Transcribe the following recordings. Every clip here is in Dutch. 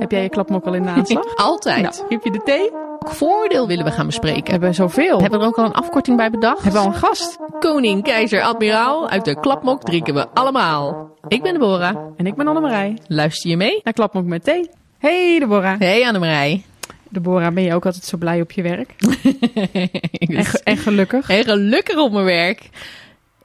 Heb jij je klapmok al in de aanslag? Altijd. Nou, heb je de thee? Welk voordeel willen we gaan bespreken? We hebben zoveel. Hebben we er ook al een afkorting bij bedacht? Hebben we al een gast? Koning, keizer, admiraal. Uit de klapmok drinken we allemaal. Ik ben Deborah. En ik ben Annemarij. Luister je mee? Naar klapmok met thee. Hey Deborah. Hey Annemarij. Deborah, ben je ook altijd zo blij op je werk? En, ge- en gelukkig? Gelukkig op mijn werk.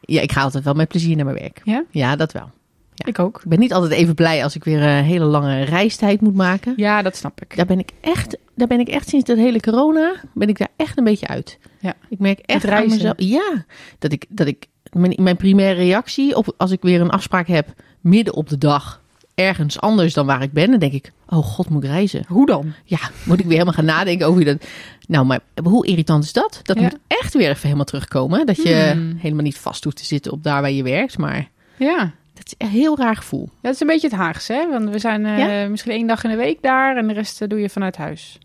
Ja, ik ga altijd wel met plezier naar mijn werk. Ja? Ja, dat wel. Ja. Ik ook. Ik ben niet altijd even blij als ik weer een hele lange reistijd moet maken. Ja, dat snap ik. Daar ben ik echt, daar ben ik echt sinds dat hele corona, ben ik daar echt een beetje uit. Ja. Ik merk echt Het reizen. mezelf, ja, dat ik, dat ik mijn, mijn primaire reactie op als ik weer een afspraak heb midden op de dag ergens anders dan waar ik ben, dan denk ik, oh god, moet ik reizen? Hoe dan? Ja, moet ik weer helemaal gaan nadenken over dat. Nou, maar hoe irritant is dat? Dat Ja. moet echt weer even helemaal terugkomen. Dat je Hmm. helemaal niet vast hoeft te zitten op daar waar je werkt, maar Ja. Dat is een heel raar gevoel. Dat is een beetje het Haagse, hè? Want we zijn eh, Ja? misschien één dag in de week daar en de rest eh, doe je vanuit huis.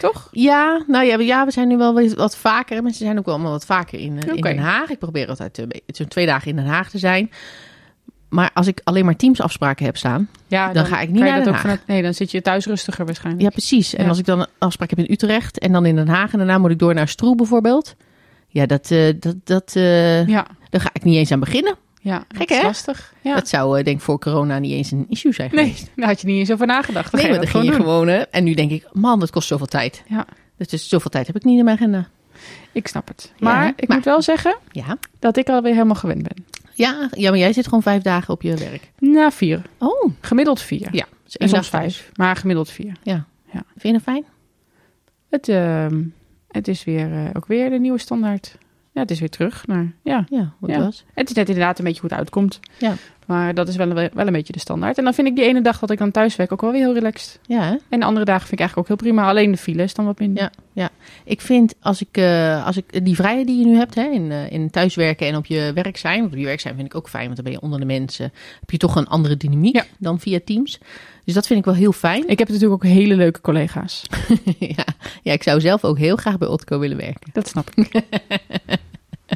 Toch? Ja, nou ja, we- ja, we zijn nu wel wat- vaker. Mensen zijn ook wel allemaal wat vaker in, eh, in. Den Haag. Ik probeer altijd zo'n twee dagen in Den Haag te zijn. Maar als ik alleen maar teamsafspraken heb staan. Ja, Dan ga ik niet naar dat Den ook vanuit, Nee, dan zit je thuis rustiger waarschijnlijk. Ja, precies. En Ja. als ik dan een afspraak heb in Utrecht en dan in Den Haag en daarna moet ik door naar Stroe bijvoorbeeld. Ja, dat, dat, dat, Ja, daar ga ik niet eens aan beginnen. Ja. dat Gek, is hè? lastig. Ja. Dat zou eh, denk ik voor corona niet eens een issue zijn Nee, geweest. daar had je niet eens over nagedacht. Dan Nee, maar dan dat ging je gewoon eh, en nu denk ik, man, dat kost zoveel tijd. Ja, Dat is, zoveel tijd heb ik niet in mijn agenda. ik snap het. Ja, Maar ik maar- moet wel zeggen Ja. dat ik alweer helemaal gewend ben. Ja, ja, maar jij zit gewoon vijf dagen op je werk. Na vier. Oh, Gemiddeld vier. ja. Dus En soms thuis. vijf. Maar gemiddeld vier. Ja. Ja. Vind je dat fijn? Het, ehm, het is weer, eh, ook weer de nieuwe standaard. Ja, het is weer terug naar... Ja, Ja, Ja. was? het is net inderdaad een beetje hoe het uitkomt. Ja. Maar dat is wel, wel een beetje de standaard. En dan vind ik die ene dag dat ik dan thuis werk ook wel weer heel relaxed. Ja, hè? En de andere dagen vind ik eigenlijk ook heel prima. Alleen de file is dan wat minder. Ja. Ik vind als ik, eh, als ik die vrijheid die je nu hebt hè, in, eh, in thuiswerken en op je werk zijn. Want op je werk zijn vind ik ook fijn, want dan ben je onder de mensen. Heb je toch een andere dynamiek Ja. dan via Teams. Dus dat vind ik wel heel fijn. Ik heb natuurlijk ook hele leuke collega's. ja. ja, ik zou zelf ook heel graag bij Otco willen werken. Dat snap ik.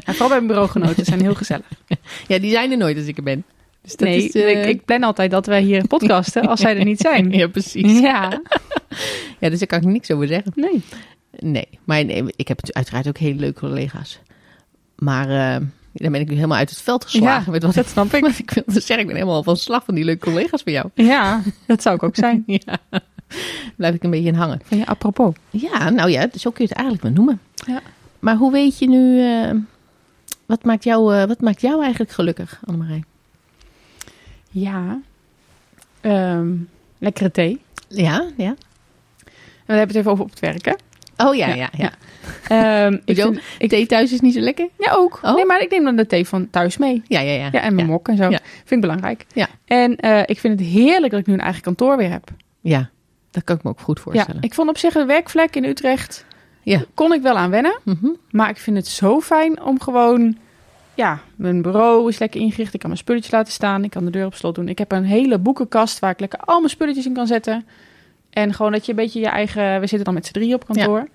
en vooral bij mijn bureaugenoten zijn heel gezellig. Ja, die zijn er nooit als ik er ben. Dus dat nee, is, eh, ik, ik plan altijd dat wij hier podcasten als zij er niet zijn. Ja, precies. Ja, Ja, dus daar kan ik niks over zeggen. nee. Nee, maar nee, ik heb uiteraard ook hele leuke collega's. Maar eh, dan ben ik nu helemaal uit het veld geslagen. Ja, met wat dat snap ik. Wat ik wilde zeggen, ik ben helemaal van slag van die leuke collega's van jou. Ja, dat zou ik ook zijn. Ja. Blijf ik een beetje in hangen. Van je apropos. Ja, nou ja, zo kun je het eigenlijk wel noemen. Ja. Maar hoe weet je nu, eh, wat, maakt jou, eh, wat maakt jou eigenlijk gelukkig, Annemarij? Ja. Ehm, lekkere thee. Ja, ja. En we hebben het even over op het werk, hè? Oh ja, ja, ja. Ehm, ik vind, ik, Thee thuis is niet zo lekker? ja, ook. Oh. Nee, maar ik neem dan de thee van thuis mee. Ja, ja, ja. Ja, en mijn ja. mok en zo. Ja. Vind ik belangrijk. Ja. En eh, ik vind het heerlijk dat ik nu een eigen kantoor weer heb. Ja, dat kan ik me ook goed Ja, voorstellen. ik vond op zich een werkvlek in Utrecht... Ja. kon ik wel aan wennen. Mhm. Maar ik vind het zo fijn om gewoon... Ja, mijn bureau is lekker ingericht. Ik kan mijn spulletjes laten staan. Ik kan de deur op slot doen. Ik heb een hele boekenkast waar ik lekker al mijn spulletjes in kan zetten. En gewoon dat je een beetje je eigen... We zitten dan met z'n drie op kantoor.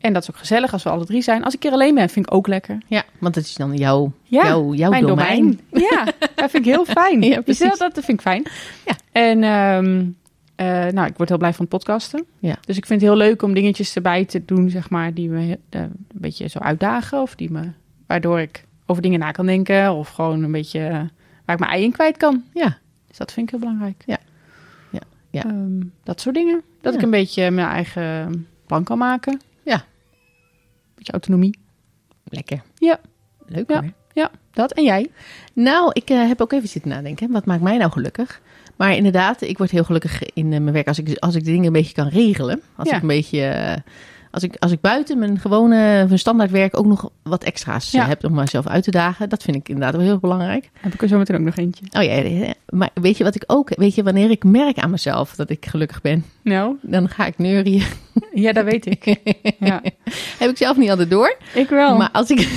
En dat is ook gezellig als we alle drie zijn. Als ik er alleen ben, vind ik ook lekker. Ja, want dat is dan jouw, Ja, jouw, jouw Mijn domein. domein. Ja, dat vind ik heel fijn. Ja, Dus precies. dat, dat vind ik fijn. Ja. En ehm, eh, nou, ik word heel blij van het podcasten. Ja. Dus ik vind het heel leuk om dingetjes erbij te doen, zeg maar, die me eh, een beetje zo uitdagen. Of die me, waardoor ik over dingen na kan denken. Of gewoon een beetje eh, waar ik mijn ei in kwijt kan. Ja, Dus dat vind ik heel belangrijk. Ja. Ja. Ja. Ehm, dat soort dingen. Dat Ja. ik een beetje mijn eigen plan kan maken. Ja. Beetje autonomie. lekker. Ja. Leuk Ja. hoor. Ja, dat. En jij? Nou, ik heb ook even zitten nadenken. Wat maakt mij nou gelukkig? Maar inderdaad, ik word heel gelukkig in eh, mijn werk als ik, als ik de dingen een beetje kan regelen. Als Ja. ik een beetje... eh, als ik, als ik buiten mijn gewone, mijn standaard werk ook nog wat extra's eh, Ja. heb om mezelf uit te dagen. Dat vind ik inderdaad wel heel belangrijk. Heb ik er zo meteen ook nog eentje. Oh ja, ja, maar weet je wat ik ook... Weet je, wanneer ik merk aan mezelf dat ik gelukkig ben, Nou, dan ga ik neurien. ja, dat weet ik. Ja, heb ik zelf niet altijd door. ik wel. Maar als ik,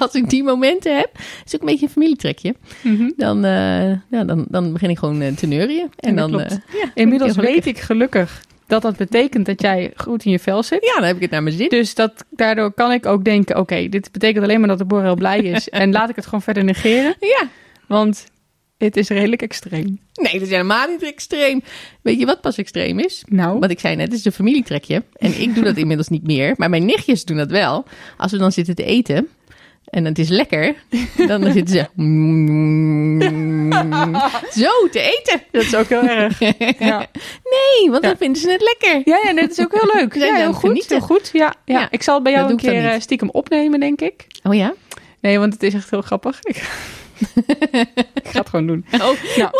als ik die momenten heb, is ook een beetje een familietrekje. Mhm. Dan, eh, ja, dan, dan begin ik gewoon eh, te neurien. En dan, eh, ja, Inmiddels ik weet ik gelukkig dat dat betekent dat jij goed in je vel zit. Ja, dan heb ik het naar mijn zin. Dus dat, daardoor kan ik ook denken, oké, dit betekent alleen maar dat de boer heel blij is. en laat ik het gewoon verder negeren. Ja, Want Het is redelijk extreem. Nee, dat is helemaal niet extreem. Weet je wat pas extreem is? Nou, Wat ik zei net, het is een familietrekje. En ik doe dat inmiddels niet meer. Maar mijn nichtjes doen dat wel. Als we dan zitten te eten en het is lekker, dan zitten ze zo te eten. dat is ook heel erg. Ja, Nee, want dan Ja. vinden ze het lekker. ja, ja dit is ook heel leuk. Ja, heel goed. Heel goed. Ja, ja. Ik zal het bij jou dat een keer eh, stiekem opnemen, denk ik. Oh ja? Nee, want het is echt heel grappig. Ik, ik ga het gewoon doen. Oh, Nou,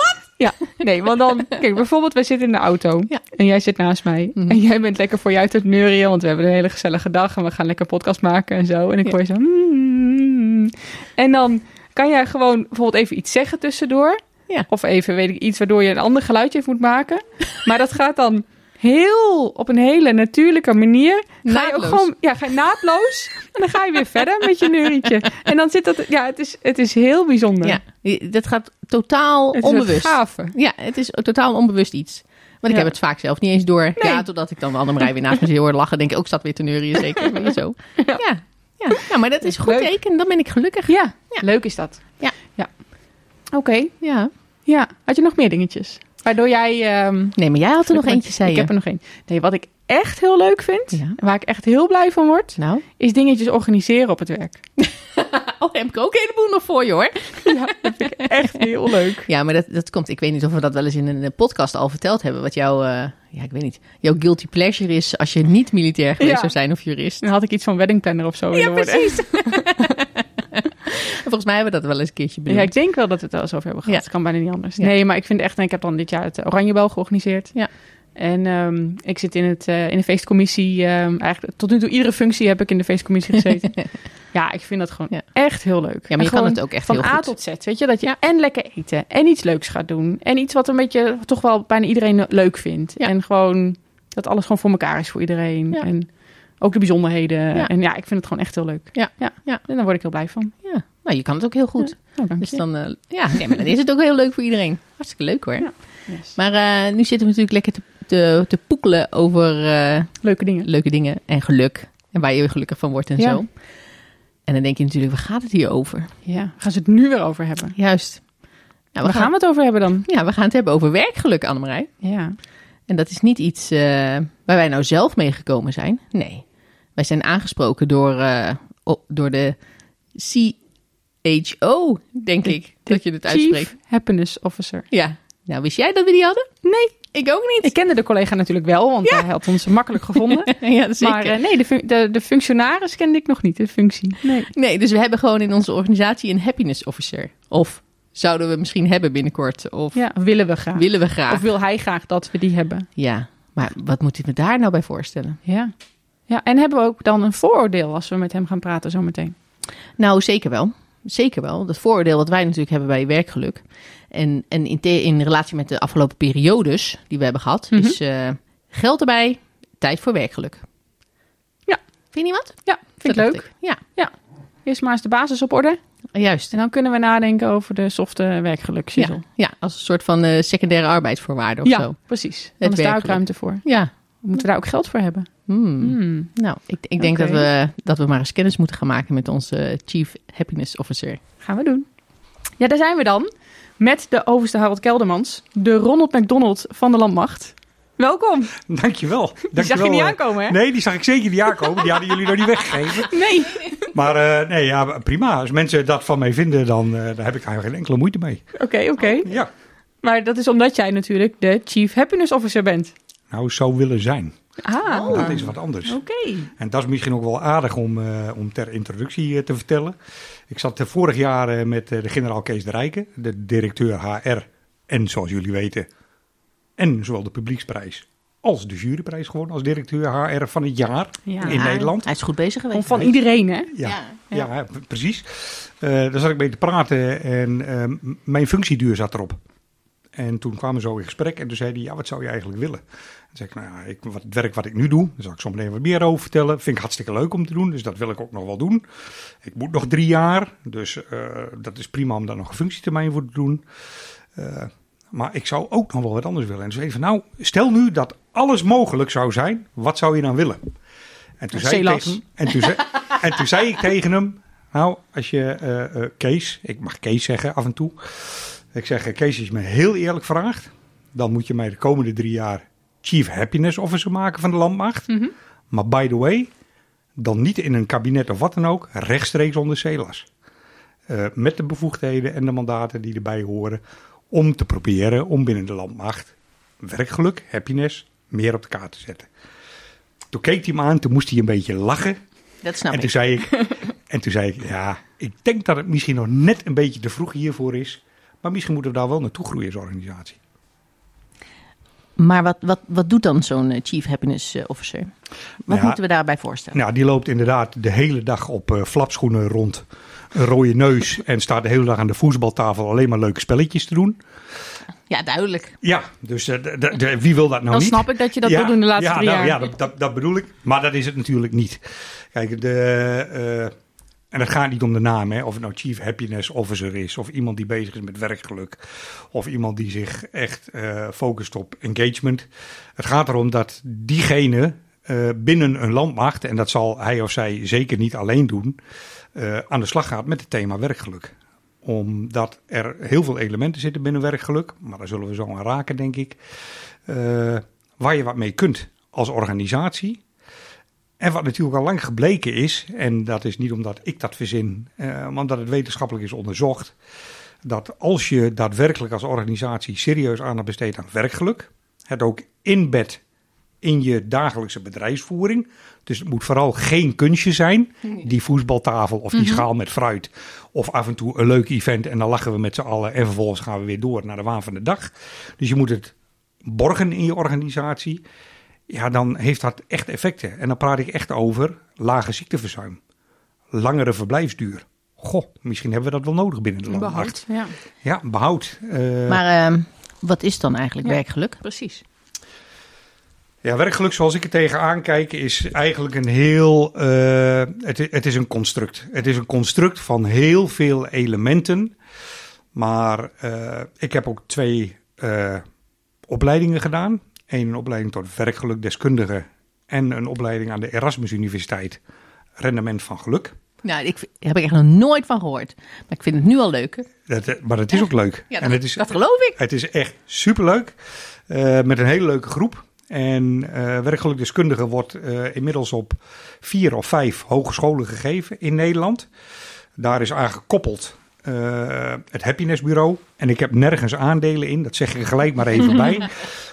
Ja, nee, want dan... Kijk, bijvoorbeeld, wij zitten in de auto. Ja. En jij zit naast mij. Mhm. En jij bent lekker voor je uit het neurien. Want we hebben een hele gezellige dag. En we gaan lekker podcast maken en zo. En ik Ja. hoor je zo... "Mm." En dan kan jij gewoon bijvoorbeeld even iets zeggen tussendoor. Ja. Of even, weet ik, iets waardoor je een ander geluidje moet maken. Maar dat gaat dan heel, op een hele natuurlijke manier. Ga je ook gewoon, ja, ga je naadloos. En dan ga je weer verder met je neurietje. En dan zit dat, ja, het is, het is heel bijzonder. ja, dat gaat totaal het onbewust. Ja, het is totaal onbewust iets. Want ik Ja. heb het vaak zelf niet eens door. Nee. Ja, totdat ik dan Annemarij weer naast me hoor lachen. Denk ik, ook zat weer te neurien zeker. Je zo. Ja. Ja. Ja. Ja. maar dat is goed Leuk. teken. Dan ben ik gelukkig. Ja, Ja. leuk is dat. Ja. ja. Oké, Ja. ja. Had je nog meer dingetjes? Waardoor jij... ehm, Nee, maar jij had er nog eentje, zei Ik je. heb er nog één. Nee, wat ik echt heel leuk vind, Ja. en waar ik echt heel blij van word, Nou, is dingetjes organiseren op het werk. oh, heb ik ook een heleboel nog voor je hoor. Ja, dat vind ik echt heel leuk. Ja, maar dat, dat komt. Ik weet niet of we dat wel eens in een eh, podcast al verteld hebben. Wat jouw, eh, ja, ik weet niet, jouw guilty pleasure is als je niet militair geweest Ja. zou zijn of jurist. Dan had ik iets van weddingplanner of zo willen worden. Volgens mij hebben we dat wel eens een keertje Ja, ik denk wel dat we het wel eens over hebben gehad. Ja. Het kan bijna niet anders. Ja. Nee, maar ik vind echt... en Ik heb dan dit jaar het Oranjebel georganiseerd. Ja. En ehm, ik zit in, het, eh, in de feestcommissie. ehm, eigenlijk tot nu toe iedere functie heb ik in de feestcommissie gezeten. ja, ik vind dat gewoon Ja. echt heel leuk. Ja, maar En je kan het ook echt van heel A goed. tot Z, weet je? Dat je en lekker eten en iets leuks gaat doen. En iets wat een beetje toch wel bijna iedereen leuk vindt. Ja. En gewoon dat alles gewoon voor elkaar is voor iedereen. Ja. En ook de bijzonderheden. Ja. En ja, ik vind het gewoon echt heel leuk. Ja. ja. Ja. En daar word ik heel blij van. Ja, nou, je kan het ook heel goed. Oh, dank Dus dan, eh, ja, nee, maar dan is het ook heel leuk voor iedereen. Hartstikke leuk hoor. Ja. Yes. Maar eh, nu zitten we natuurlijk lekker te, te, te poekelen over eh, Leuke dingen. leuke dingen en geluk. En waar je gelukkig van wordt en Ja. zo. En dan denk je natuurlijk, waar gaat het hier over? Ja, gaan ze het nu weer over hebben? Juist. Nou, Waar gaan we het over hebben dan? Ja, we gaan het hebben over werkgeluk, Annemarij. Ja. En dat is niet iets waar wij nou zelf mee gekomen zijn. Nee. Wij zijn aangesproken door, door de CHO, denk ik, dat je het uitspreekt. Chief Happiness Officer. Ja. Nou, wist jij dat we die hadden? Nee, Ik ook niet. ik kende de collega natuurlijk wel, want hij had ons makkelijk gevonden. ja, zeker. Maar eh, nee, de, fun- de, de functionaris kende ik nog niet, de functie. Nee. Nee, dus we hebben gewoon in onze organisatie een happiness officer. Of zouden we misschien hebben binnenkort. Of Ja, willen we graag. willen we graag. Of wil hij graag dat we die hebben? Ja, maar wat moet ik me daar nou bij voorstellen? Ja. Ja, en hebben we ook dan een vooroordeel als we met hem gaan praten zometeen? Nou, zeker wel. Zeker wel. Dat vooroordeel wat wij natuurlijk hebben bij werkgeluk. En, en in, te- in relatie met de afgelopen periodes die we hebben gehad, Mhm. is eh, geld erbij, tijd voor werkgeluk. Ja. Vind je niet wat? Ja, vind ik leuk. Ja, Eerst maar eens de basis op orde. juist. En dan kunnen we nadenken over de softe werkgeluk. Ja, ja, als een soort van eh, secundaire arbeidsvoorwaarden of ja zo. precies. Dan is daar ook ruimte voor. Ja. Moeten we daar ook geld voor hebben? Hmm. Hmm. Nou, ik, ik denk dat, we, dat we maar eens kennis moeten gaan maken met onze Chief Happiness Officer. Gaan we doen. Ja, daar zijn we dan. Met de overste Harold Keldermans. De Ronald McDonald van de Landmacht. Welkom. Dankjewel. Die Dankjewel. zag je niet eh. aankomen, hè? Nee, die zag ik zeker niet aankomen. Die hadden jullie nog niet weggegeven. Nee. Maar eh, nee, ja, prima. Als mensen dat van mij vinden, dan eh, daar heb ik eigenlijk geen enkele moeite mee. Oké, oké. Ja, Maar dat is omdat jij natuurlijk de Chief Happiness Officer bent. nou zou willen zijn. Ah, Dat is wat anders. oké. En dat is misschien ook wel aardig om, eh, om ter introductie eh, te vertellen. Ik zat eh, vorig jaar met de generaal Kees de Rijken, de directeur HR. En zoals jullie weten, en zowel de publieksprijs als de juryprijs gewoon als directeur HR van het jaar Ja. in Nederland. Hij is goed bezig geweest. van iedereen, hè? Ja, Ja. precies. Eh, daar zat ik mee te praten en eh, mijn functieduur zat erop. En toen kwamen we zo in gesprek en toen zei hij, ja, wat zou je eigenlijk willen? En zei ik, nou ja, ik, wat, het werk wat ik nu doe, daar zal ik zo meteen wat meer over vertellen. Vind ik hartstikke leuk om te doen, dus dat wil ik ook nog wel doen. Ik moet nog drie jaar, dus eh, dat is prima om daar nog een functietermijn voor te doen. Eh, maar ik zou ook nog wel wat anders willen. En toen zei van, nou, stel nu dat alles mogelijk zou zijn, wat zou je dan willen? En toen, zei ik, tegen, en toen, zei, en toen zei ik tegen hem, nou, als je eh, Kees, ik mag Kees zeggen af en toe. Ik zeg, eh, Kees, als je me heel eerlijk vraagt, dan moet je mij de komende drie jaar Chief Happiness Officer maken van de landmacht. Mhm. Maar by the way, dan niet in een kabinet of wat dan ook, rechtstreeks onder CELAS. Eh, met de bevoegdheden en de mandaten die erbij horen om te proberen om binnen de landmacht werkgeluk, happiness, meer op de kaart te zetten. Toen keek hij me aan, toen moest hij een beetje lachen. Dat snap en toen ik. zei ik, en toen zei ik, ja, ik denk dat het misschien nog net een beetje te vroeg hiervoor is. Maar misschien moeten we daar wel naartoe groeien als organisatie. Maar wat, wat, wat doet dan zo'n eh, Chief Happiness eh, Officer? Wat Ja. moeten we daarbij voorstellen? Nou, die loopt inderdaad de hele dag op eh, flapschoenen rond. Een rode neus en staat de hele dag aan de voetbaltafel alleen maar leuke spelletjes te doen. Ja, duidelijk. Ja, dus wie wil dat nou Dan niet? snap ik dat je dat ja, wil doen de laatste ja, drie nou, jaar. Ja, dat, dat, dat bedoel ik. Maar dat is het natuurlijk niet. Kijk, de, en het gaat niet om de naam, hè, of het nou Chief Happiness Officer is, of iemand die bezig is met werkgeluk, of iemand die zich echt eh, focust op engagement. Het gaat erom dat diegene eh, binnen een landmacht, en dat zal hij of zij zeker niet alleen doen, eh, aan de slag gaat met het thema werkgeluk omdat er heel veel elementen zitten binnen werkgeluk, maar daar zullen we zo aan raken, denk ik. waar je wat mee kunt als organisatie. En wat natuurlijk al lang gebleken is, en dat is niet omdat ik dat verzin, eh, maar omdat het wetenschappelijk is onderzocht, dat als je daadwerkelijk als organisatie serieus aandacht besteedt aan werkgeluk, het ook inbedt in je dagelijkse bedrijfsvoering. Dus het moet vooral geen kunstje zijn, die voetbaltafel of die schaal met fruit. Of af en toe een leuk event en dan lachen we met z'n allen en vervolgens gaan we weer door naar de waan van de dag. Dus je moet het borgen in je organisatie. Ja, dan heeft dat echt effecten. En dan praat ik echt over lage ziekteverzuim, langere verblijfsduur. Goh, misschien hebben we dat wel nodig binnen de landmacht. Behoud. Ja, Ja, behoud. Eh, Maar ehm, wat is dan eigenlijk Ja. werkgeluk? precies. Ja, werkgeluk zoals ik er tegenaan kijk is eigenlijk een heel... eh, het, het is een construct. Het is een construct van heel veel elementen. Maar eh, ik heb ook twee eh, opleidingen gedaan. Een opleiding tot werkgelukdeskundige en een opleiding aan de Erasmus Universiteit. Rendement van geluk. Nou, ik, daar heb ik echt nog nooit van gehoord. Maar ik vind het nu al leuk. Dat, eh, maar het is ook leuk. Ja, en dat, het is, dat geloof ik. Het is echt superleuk. eh met een hele leuke groep. En werkgelukdeskundige wordt inmiddels op vier of vijf hogescholen gegeven in Nederland. Daar is aan gekoppeld eh, het Happiness Bureau. En ik heb nergens aandelen in, dat zeg ik er gelijk maar even bij.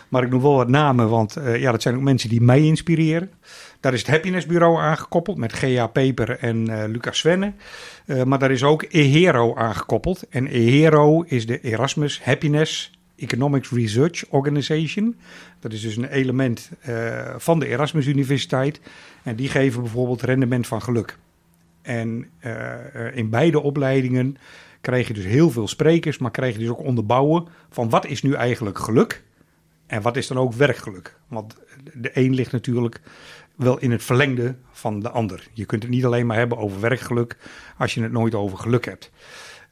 Maar ik noem wel wat namen, want eh, ja, dat zijn ook mensen die mij inspireren. Daar is het Happiness Bureau aangekoppeld met G.A. Peper en eh, Lucas Svenne. Eh, maar daar is ook EHERO aangekoppeld. En EHERO is de Erasmus Happiness Economics Research Organization. Dat is dus een element van de Erasmus Universiteit. En die geven bijvoorbeeld rendement van geluk. En in beide opleidingen krijg je dus heel veel sprekers, maar krijg je dus ook onderbouwen van wat is nu eigenlijk geluk en wat is dan ook werkgeluk. Want de een ligt natuurlijk wel in het verlengde van de ander. Je kunt het niet alleen maar hebben over werkgeluk als je het nooit over geluk hebt.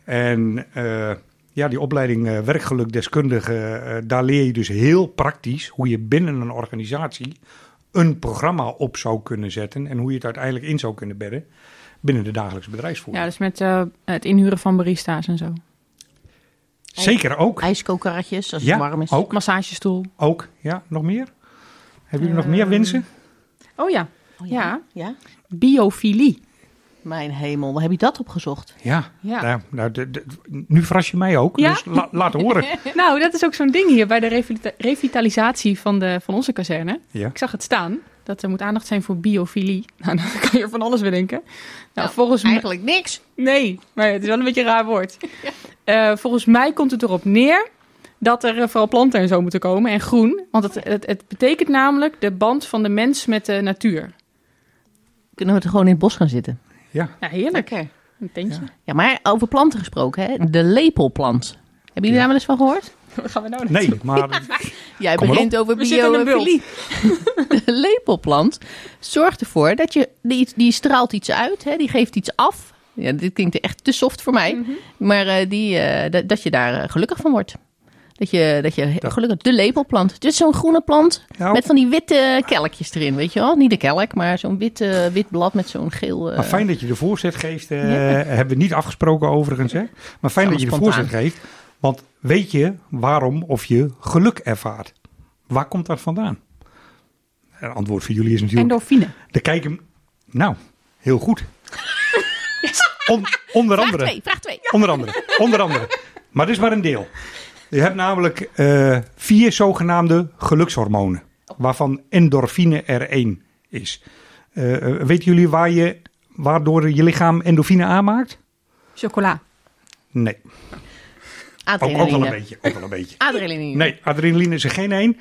En eh, ja, die opleiding eh, werkgelukdeskundige, eh, daar leer je dus heel praktisch hoe je binnen een organisatie een programma op zou kunnen zetten en hoe je het uiteindelijk in zou kunnen bedden binnen de dagelijkse bedrijfsvoering. Ja, dus met het inhuren van barista's en zo. Zeker ook. IJskokerratjes als Ja, het warm is. ook. Massagestoel. Ook, ja, nog meer? Hebben jullie nog meer wensen? Oh ja, Oh, ja. ja? biofilie. Mijn hemel, waar heb je dat opgezocht? Ja, Ja. Nou, nou, de- de- nu verras je mij ook, Ja? dus la- laat horen. Nou, dat is ook zo'n ding hier bij de revita- revitalisatie van, de, van onze kazerne. Ja. Ik zag het staan, dat er moet aandacht zijn voor biofilie. Nou, dan kan je van alles bedenken. Nou, Nou, volgens mij... Eigenlijk niks. Nee, maar het is wel een beetje een raar woord. Eh, volgens mij komt het erop neer dat er eh, vooral planten en zo moeten komen en groen. Want het, het, het betekent namelijk de band van de mens met de natuur. Kunnen we er gewoon in het bos gaan zitten? Ja, Ja, heerlijk. Lekker. Een tentje. Ja, maar over planten gesproken, hè? de lepelplant. Hebben jullie Ja. daar wel eens van gehoord? Wat gaan we nou nee, maar Jij Kom begint over biofilie. De lepelplant zorgt ervoor dat je die, die straalt iets uit, hè? die geeft iets af. Ja, dit klinkt echt te soft voor mij, Mhm. maar eh, die, eh, dat, dat je daar eh, gelukkig van wordt. Dat je, dat je Dat- gelukkig de lepelplant. Het is zo'n groene plant Nou, met van die witte kelkjes erin, weet je wel? Niet de kelk, maar zo'n wit, wit blad met zo'n geel. maar fijn dat je de voorzet geeft. eh, Ja. Hebben we niet afgesproken overigens, hè? Maar fijn dat je de voorzet geeft. Want weet je waarom of je geluk ervaart? Waar komt dat vandaan? Het antwoord voor jullie is natuurlijk... Endorfine. De kijken... Nou, heel goed. On- onder Vraag andere. twee, vraag twee. Onder andere. Onder andere. Maar dit is maar een deel. Je hebt namelijk eh, vier zogenaamde gelukshormonen. Waarvan endorfine er één is. Eh, weten jullie waar je, waardoor je lichaam endorfine aanmaakt? Chocola. Nee. Ook, ook wel een Adrenaline. beetje. Ook wel een beetje. Adrenaline. Nee, adrenaline is er geen één.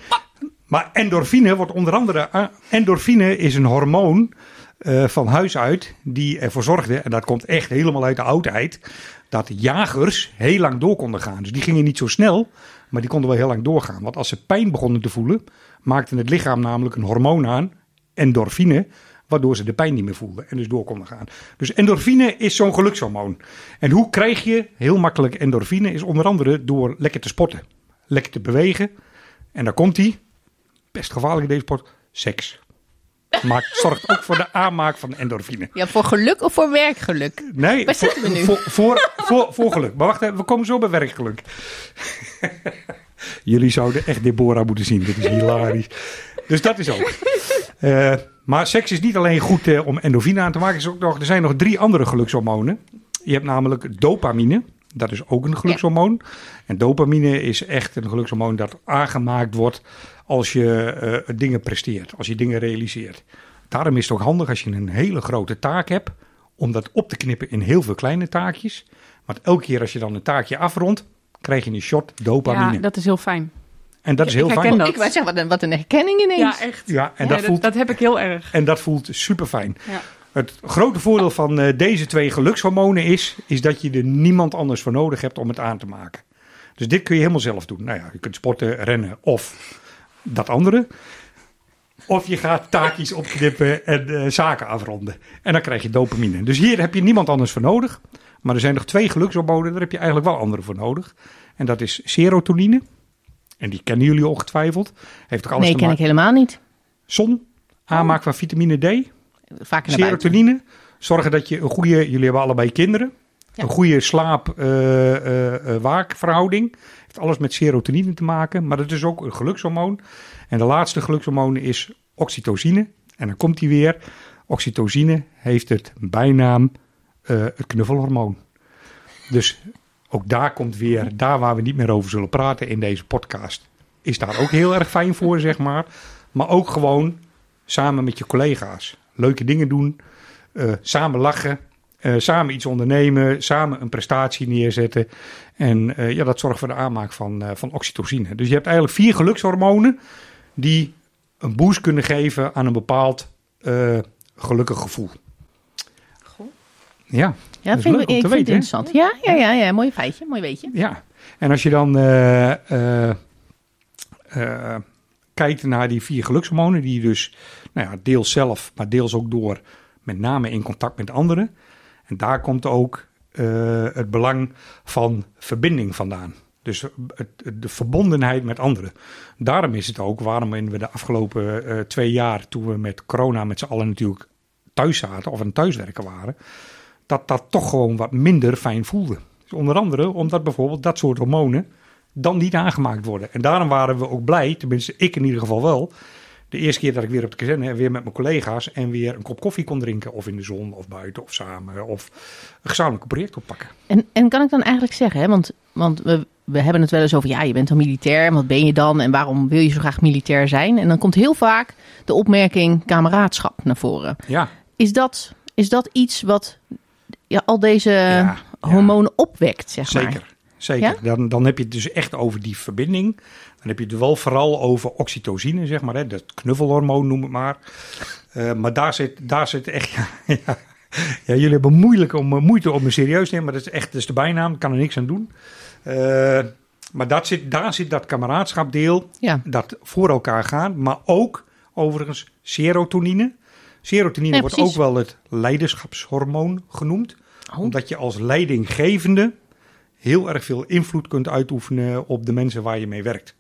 Maar endorfine wordt onder andere. a- Endorfine is een hormoon eh, van huis uit die ervoor zorgde, en dat komt echt helemaal uit de oudheid, dat jagers heel lang door konden gaan. Dus die gingen niet zo snel, maar die konden wel heel lang doorgaan. Want als ze pijn begonnen te voelen, maakte het lichaam namelijk een hormoon aan, endorfine, waardoor ze de pijn niet meer voelden en dus door konden gaan. Dus endorfine is zo'n gelukshormoon. En hoe krijg je heel makkelijk endorfine? Is onder andere door lekker te sporten, lekker te bewegen. En daar komt hij, best gevaarlijk in deze sport, seks. Maakt, zorgt ook voor de aanmaak van endorfine. Ja, voor geluk of voor werkgeluk? Nee, Waar voor, zitten we nu? Voor, voor, voor, voor geluk. Maar wacht even, we komen zo bij werkgeluk. Jullie zouden echt Deborah moeten zien. Dit is hilarisch. Dus dat is ook. Eh, maar seks is niet alleen goed eh, om endorfine aan te maken. Er, is ook nog, er zijn nog drie andere gelukshormonen. Je hebt namelijk dopamine. Dat is ook een gelukshormoon. En dopamine is echt een gelukshormoon dat aangemaakt wordt als je eh, dingen presteert. Als je dingen realiseert. Daarom is het ook handig als je een hele grote taak hebt. Om dat op te knippen in heel veel kleine taakjes. Want elke keer als je dan een taakje afrondt, krijg je een shot dopamine. Ja, dat is heel fijn. En dat is heel ik herken fijn. dat. Ik wou zeggen, wat een, wat een herkenning ineens. Ja, echt. Ja, en Ja, dat dat, voelt dat heb ik heel erg. En dat voelt super fijn. Ja. Het grote voordeel van eh, deze twee gelukshormonen is, is dat je er niemand anders voor nodig hebt om het aan te maken. Dus dit kun je helemaal zelf doen. Nou ja, je kunt sporten, rennen of dat andere. Of je gaat taakjes opknippen en eh, zaken afronden. En dan krijg je dopamine. Dus hier heb je niemand anders voor nodig. Maar er zijn nog twee gelukshormonen, daar heb je eigenlijk wel anderen voor nodig. En dat is serotonine. En die kennen jullie ongetwijfeld. Heeft ook alles nee, ken ik helemaal niet. Zon, aanmaak van vitamine D. Buiten. Serotonine. Zorgen dat je een goede, jullie hebben allebei kinderen. Ja. Een goede slaap-waakverhouding. Heeft alles met serotonine te maken. Maar dat is ook een gelukshormoon. En de laatste gelukshormoon is oxytocine. En dan komt die weer. Oxytocine heeft het bijnaam eh, het knuffelhormoon. Dus ook daar komt weer, daar waar we niet meer over zullen praten in deze podcast, is daar ook heel erg fijn voor, zeg maar. Maar ook gewoon samen met je collega's. Leuke dingen doen, eh, samen lachen, eh, samen iets ondernemen, samen een prestatie neerzetten. En eh, ja, dat zorgt voor de aanmaak van, van oxytocine. Dus je hebt eigenlijk vier gelukshormonen die een boost kunnen geven aan een bepaald gelukkig gevoel. Ja, Ja, Dat vind leuk ik, om ik vind het weten, interessant. Ja, ja, ja, ja, mooi feitje, mooi weetje. Ja, en als je dan eh, kijkt naar die vier gelukshormonen, die je dus nou ja, deels zelf, maar deels ook door met name in contact met anderen. En daar komt ook het belang van verbinding vandaan. Dus het, het- de verbondenheid met anderen. Daarom is het ook waarom we de afgelopen twee jaar, toen we met corona met z'n allen natuurlijk thuis zaten of aan thuiswerken waren, dat dat toch gewoon wat minder fijn voelde. Dus onder andere omdat bijvoorbeeld dat soort hormonen dan niet aangemaakt worden. En daarom waren we ook blij, tenminste ik in ieder geval wel, de eerste keer dat ik weer op de kazerne weer met mijn collega's en weer een kop koffie kon drinken. Of in de zon, of buiten, of samen. Of een gezamenlijk project oppakken. En, en kan ik dan eigenlijk zeggen, hè, want, want we, we hebben het wel eens over, ja, je bent dan militair, wat ben je dan en waarom wil je zo graag militair zijn? En dan komt heel vaak de opmerking kameraadschap naar voren. Ja, Is dat, is dat iets wat ja, al deze ja, hormonen opwekt, zeg maar? zeker. Zeker. Dan, dan heb je het dus echt over die verbinding. Dan heb je het wel vooral over oxytocine, zeg maar. Hè? Dat knuffelhormoon noem het maar. Eh, maar daar zit, daar zit echt... Ja, ja. Jullie hebben moeilijk om, eh, moeite om me serieus te nemen. Maar dat is echt dat is de bijnaam. Kan er niks aan doen. Eh, maar dat zit, daar zit dat kameraadschapdeel. Ja. Dat voor elkaar gaan. Maar ook overigens serotonine. Serotonine Ja, wordt ook wel het leiderschapshormoon genoemd. Oh. Omdat je als leidinggevende heel erg veel invloed kunt uitoefenen op de mensen waar je mee werkt.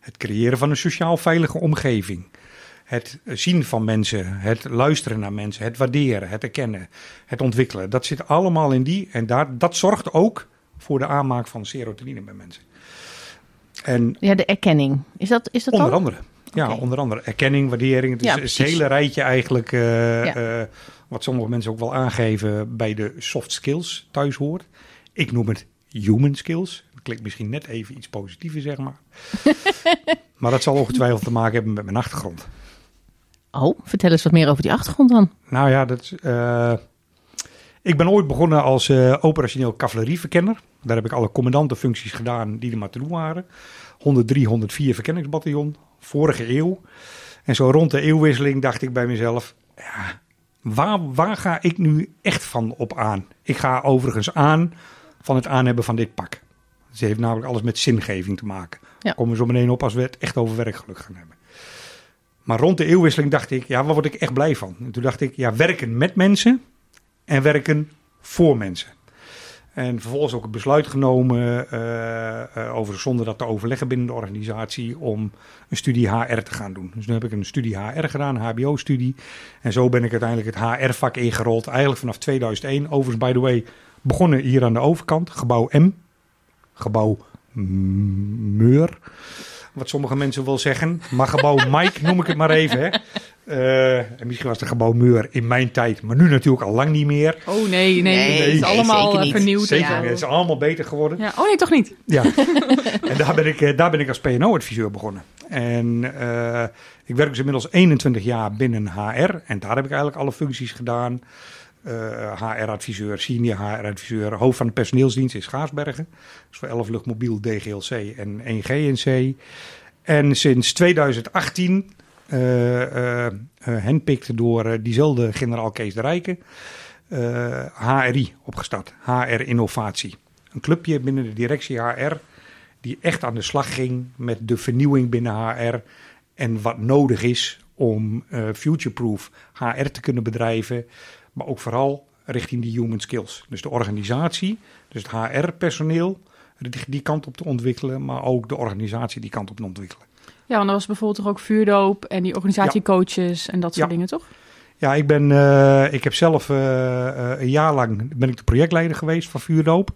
Het creëren van een sociaal veilige omgeving. Het zien van mensen, het luisteren naar mensen, het waarderen, het erkennen, het ontwikkelen. Dat zit allemaal in die. En daar, dat zorgt ook voor de aanmaak van serotonine bij mensen. En Ja, de erkenning. Is dat, is dat onder andere. Ja, onder andere erkenning, waardering. Het is Ja, het precies. hele rijtje eigenlijk, eh, Ja. eh, wat sommige mensen ook wel aangeven bij de soft skills thuis hoort. Ik noem het human skills. Dat klinkt misschien net even iets positiever, zeg maar. maar dat zal ongetwijfeld te maken hebben met mijn achtergrond. Oh, vertel eens wat meer over die achtergrond dan. Nou ja, dat, eh, ik ben ooit begonnen als operationeel cavalerieverkenner. Daar heb ik alle commandantenfuncties gedaan die er maar te doen waren. 103, 104 verkenningsbataljon, vorige eeuw. En zo rond de eeuwwisseling dacht ik bij mezelf, ja, waar, waar ga ik nu echt van op aan? Ik ga overigens aan van het aanhebben van dit pak. Het heeft namelijk alles met zingeving te maken. Ja. Komen we zo meteen op als we het echt over werkgeluk gaan hebben. Maar rond de eeuwwisseling dacht ik, ja, waar word ik echt blij van? En toen dacht ik, ja, werken met mensen en werken voor mensen. En vervolgens ook het besluit genomen, eh, eh, over zonder dat te overleggen binnen de organisatie, om een studie HR te gaan doen. Dus nu heb ik een studie HR gedaan, een HBO-studie. En zo ben ik uiteindelijk het HR-vak ingerold, eigenlijk vanaf 2001. Overigens, by the way, begonnen hier aan de overkant, gebouw M, gebouw Meur. Wat sommige mensen wel zeggen. Maar gebouw Mike noem ik het maar even. Hè. Eh, en misschien was het gebouw Meur in mijn tijd, maar nu natuurlijk al lang niet meer. Oh nee, nee, Nee, het is nee, allemaal zeker niet. vernieuwd. Zeker, ja. het is allemaal beter geworden. Ja. Oh nee, toch niet? Ja, en daar ben ik, eh, daar ben ik als PNO-adviseur begonnen. En eh, ik werk dus inmiddels 21 jaar binnen HR. En daar heb ik eigenlijk alle functies gedaan. HR-adviseur, senior HR-adviseur, hoofd van de personeelsdienst in Schaarsbergen. Dus voor 11 luchtmobiel, DGLC en 1 GNC. En sinds 2018, eh eh, eh, handpikt door eh, diezelfde generaal Kees de Rijken, eh, HRI opgestart. HR Innovatie. Een clubje binnen de directie HR die echt aan de slag ging met de vernieuwing binnen HR en wat nodig is om eh, futureproof HR te kunnen bedrijven, maar ook vooral richting die human skills. Dus de organisatie, dus het HR-personeel, die kant op te ontwikkelen, maar ook de organisatie die kant op te ontwikkelen. Ja, want er was bijvoorbeeld toch ook vuurdoop en die organisatiecoaches en dat soort Ja. dingen, toch? Ja, ik, ben, eh, ik heb zelf eh, eh, een jaar lang ben ik de projectleider geweest van Vuurdoop.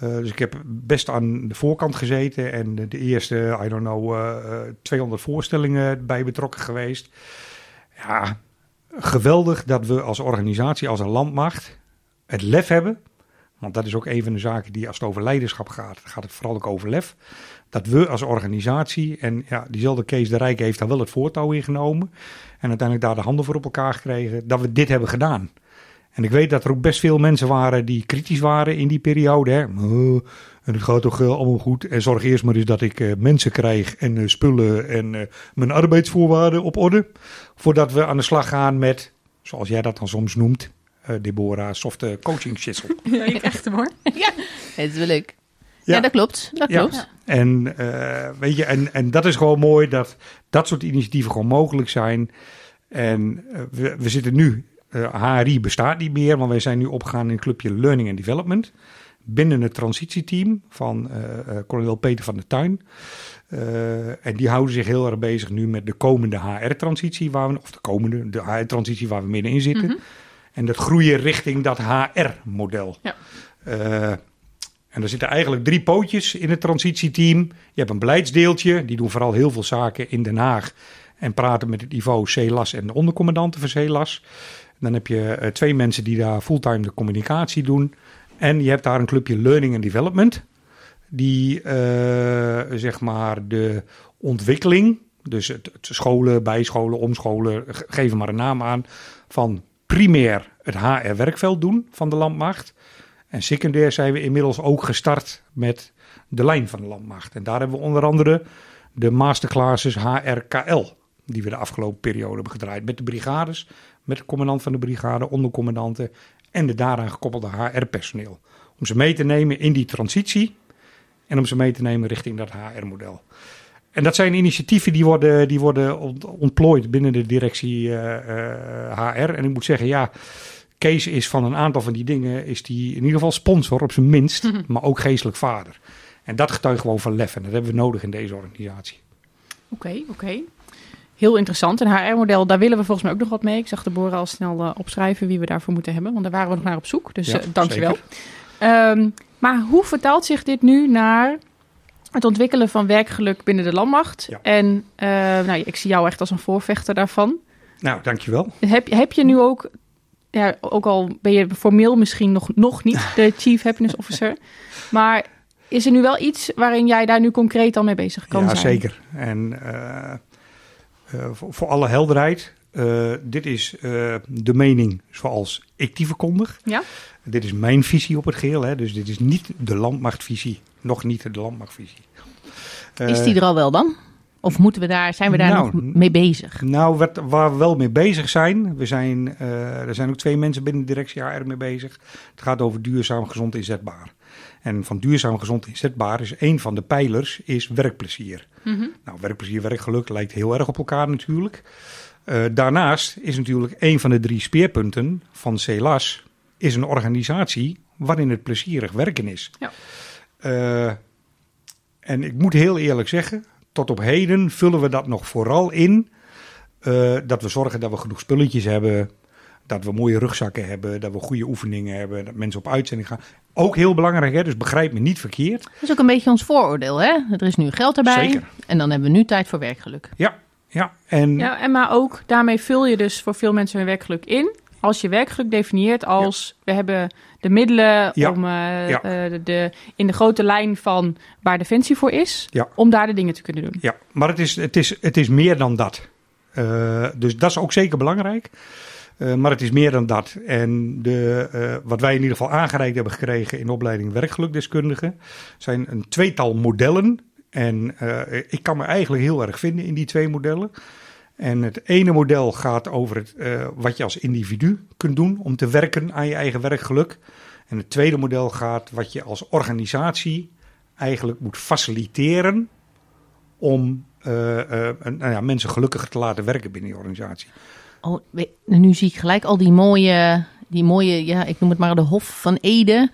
Dus ik heb best aan de voorkant gezeten en de, de eerste, I don't know, eh, eh, 200 voorstellingen bij betrokken geweest. Ja, geweldig dat we als organisatie, als een landmacht, het lef hebben. Want dat is ook een van de zaken die als het over leiderschap gaat, gaat het vooral ook over lef. Dat we als organisatie, en ja, diezelfde Kees de Rijk heeft daar wel het voortouw in genomen. En uiteindelijk daar de handen voor op elkaar gekregen, dat we dit hebben gedaan. En ik weet dat er ook best veel mensen waren die kritisch waren in die periode. Hè. Oh, en het gaat toch eh, allemaal goed. En zorg eerst maar eens dat ik eh, mensen krijg en eh, spullen en mijn arbeidsvoorwaarden op orde. Voordat we aan de slag gaan met, zoals jij dat dan soms noemt, Deborah, softe coaching schissel. Ja, ik echt hoor. Het is wel leuk. Ja, Ja. dat klopt. Dat Ja. klopt. En, eh, weet je, en, en dat is gewoon mooi dat dat soort initiatieven gewoon mogelijk zijn. En eh, we, we zitten nu, eh, HRI bestaat niet meer, maar wij zijn nu opgegaan in het clubje Learning and Development. Binnen het transitieteam van eh eh, kolonel Peter van der Tuin. Eh, en die houden zich heel erg bezig nu met de komende HR-transitie, waar we, of de komende, de HR-transitie waar we middenin zitten. Mhm. En dat groeien richting dat HR-model. Ja. Eh, en er zitten eigenlijk drie pootjes in het transitieteam. Je hebt een beleidsdeeltje, die doen vooral heel veel zaken in Den Haag. En praten met het niveau CELAS en de ondercommandanten van CELAS. Dan heb je eh, twee mensen die daar fulltime de communicatie doen. En je hebt daar een clubje Learning and Development. Die eh, zeg maar de ontwikkeling, dus het, het scholen, bijscholen, omscholen, ge- geef maar een naam aan, van primair het HR-werkveld doen van de landmacht. En secundair zijn we inmiddels ook gestart met de lijn van de landmacht. En daar hebben we onder andere de masterclasses HRKL, die we de afgelopen periode hebben gedraaid. Met de brigades, met de commandant van de brigade, ondercommandanten en de daaraan gekoppelde HR-personeel. Om ze mee te nemen in die transitie en om ze mee te nemen richting dat HR-model. En dat zijn initiatieven die worden, die worden ont- ontplooid binnen de directie eh, eh, HR. En ik moet zeggen, ja, Kees is van een aantal van die dingen, is die in ieder geval sponsor op zijn minst, maar ook geestelijk vader. En dat getuigt gewoon van lef en dat hebben we nodig in deze organisatie. Oké, oké. Heel interessant. Een HR-model, daar willen we volgens mij ook nog wat mee. Ik zag de Bora al snel eh, opschrijven wie we daarvoor moeten hebben, want daar waren we nog naar op zoek. Dus Ja, eh, dankjewel. Ehm, maar hoe vertaalt zich dit nu naar het ontwikkelen van werkgeluk binnen de landmacht? Ja. En eh, nou, ik zie jou echt als een voorvechter daarvan. Nou, dankjewel. Heb, heb je nu ook, ja, ook al ben je formeel misschien nog, nog niet de Chief Happiness Officer, maar is er nu wel iets waarin jij daar nu concreet al mee bezig kan ja, zijn? zeker. En eh, eh, voor, voor alle helderheid, eh, dit is eh, de mening zoals ik die verkondig. Ja? Dit is mijn visie op het geheel. Hè. Dus dit is niet de landmachtvisie. Nog niet de landmachtvisie. Is Eh, die er al wel dan? Of moeten we daar, zijn we daar nou, nog mee bezig? Nou, wat, waar we wel mee bezig zijn, we zijn er zijn ook twee mensen binnen de directie HR mee bezig. Het gaat over duurzaam, gezond, inzetbaar. En van duurzaam, gezond, inzetbaar is een van de pijlers is werkplezier. Mhm. Nou, werkplezier, werkgeluk lijkt heel erg op elkaar natuurlijk. Eh, daarnaast is natuurlijk een van de drie speerpunten van CELAS is een organisatie waarin het plezierig werken is. Ja. Eh, en ik moet heel eerlijk zeggen, tot op heden vullen we dat nog vooral in eh, dat we zorgen dat we genoeg spulletjes hebben, dat we mooie rugzakken hebben, dat we goede oefeningen hebben, dat mensen op uitzending gaan. Ook heel belangrijk, hè? dus begrijp me niet verkeerd. Dat is ook een beetje ons vooroordeel, hè? Er is nu geld erbij. Zeker. En dan hebben we nu tijd voor werkgeluk. Ja, ja. En Ja, en maar ook daarmee vul je dus voor veel mensen hun werkgeluk in. Als je werkgeluk definieert als we hebben de middelen Ja. om eh, Ja. eh, de, de- in de grote lijn van waar Defensie voor is, om daar de dingen te kunnen doen. Ja, maar het is, het is, het is meer dan dat. Eh, dus dat is ook zeker belangrijk. Maar het is meer dan dat. En de, wat wij in ieder geval aangereikt hebben gekregen in de opleiding werkgelukdeskundigen, zijn een tweetal modellen. En eh, ik kan me eigenlijk heel erg vinden in die twee modellen. En het ene model gaat over het, eh, wat je als individu kunt doen om te werken aan je eigen werkgeluk. En het tweede model gaat wat je als organisatie eigenlijk moet faciliteren om eh, nou ja, mensen gelukkiger te laten werken binnen die organisatie. Oh, nu zie ik gelijk al die mooie, die mooie, ja, ik noem het maar de Hof van Ede.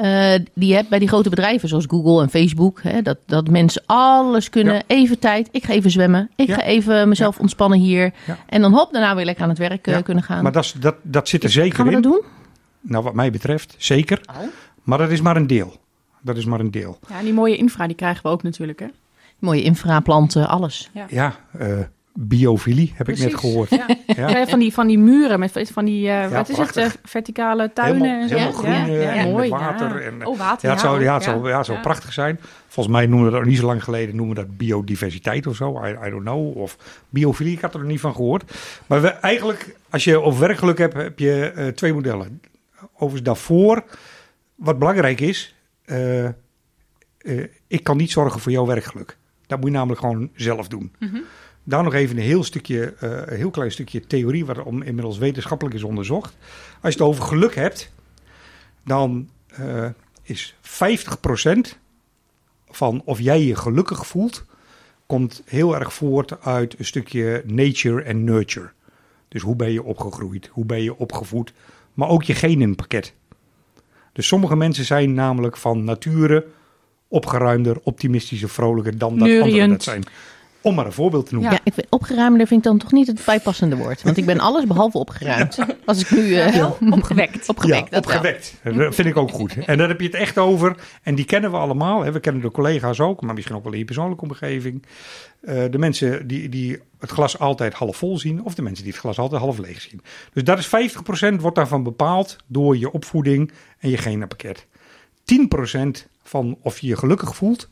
Eh, die je hebt bij die grote bedrijven zoals Google en Facebook. Hè, dat, dat mensen alles kunnen. Ja. Even tijd. Ik ga even zwemmen. Ik Ja. ga even mezelf ontspannen hier. Ja. En dan hop, daarna weer lekker aan het werk eh, Ja. kunnen gaan. Maar dat, dat, dat zit er zeker Gaan we in. dat doen? Nou, wat mij betreft, zeker. Oh. Maar dat is maar een deel. Dat is maar een deel. Ja, en die mooie infra die krijgen we ook natuurlijk. Hè? Mooie infraplanten, alles. Ja, eh, biofilie heb ik net gehoord. Ja. Ja. Van, die, van die muren met van die, eh, wat is prachtig. eh, verticale tuinen Helemaal, en zo. helemaal groen ja, eh, ja, en mooi. water. En, oh, water. ja, het zou, ja, het zou, ja, het zou prachtig zijn. Volgens mij noemen we dat niet zo lang geleden noemen we dat biodiversiteit of zo. I, I don't know. Of biofilie, ik had er nog niet van gehoord. Maar we, eigenlijk, als je over werkgeluk hebt, heb je twee modellen. Overigens daarvoor, wat belangrijk is, ik kan niet zorgen voor jouw werkgeluk. Dat moet je namelijk gewoon zelf doen. Mhm. Daar nog even een heel, stukje, eh, een heel klein stukje theorie, wat om, inmiddels wetenschappelijk is onderzocht. Als je het over geluk hebt, dan eh, is 50% van of jij je gelukkig voelt, komt heel erg voort uit een stukje nature en nurture. Dus hoe ben je opgegroeid, hoe ben je opgevoed, maar ook je genenpakket. Dus sommige mensen zijn namelijk van nature opgeruimder, optimistischer, vrolijker dan dat anderen dat zijn. Om maar een voorbeeld te noemen. Ja, ik vind opgeruimder vind ik dan toch niet het bijpassende woord. Want ik ben alles behalve opgeruimd. Als ik nu... eh, Wel opgewekt. opgewekt, ja, dat opgewekt. Dat vind ik ook goed. En daar heb je het echt over. En die kennen we allemaal. Hè. We kennen de collega's ook, maar misschien ook wel in je persoonlijke omgeving. Eh, de mensen die, die het glas altijd half vol zien, of de mensen die het glas altijd half leeg zien. Dus dat is 50% wordt daarvan bepaald door je opvoeding en je genenpakket. 10% van of je je gelukkig voelt,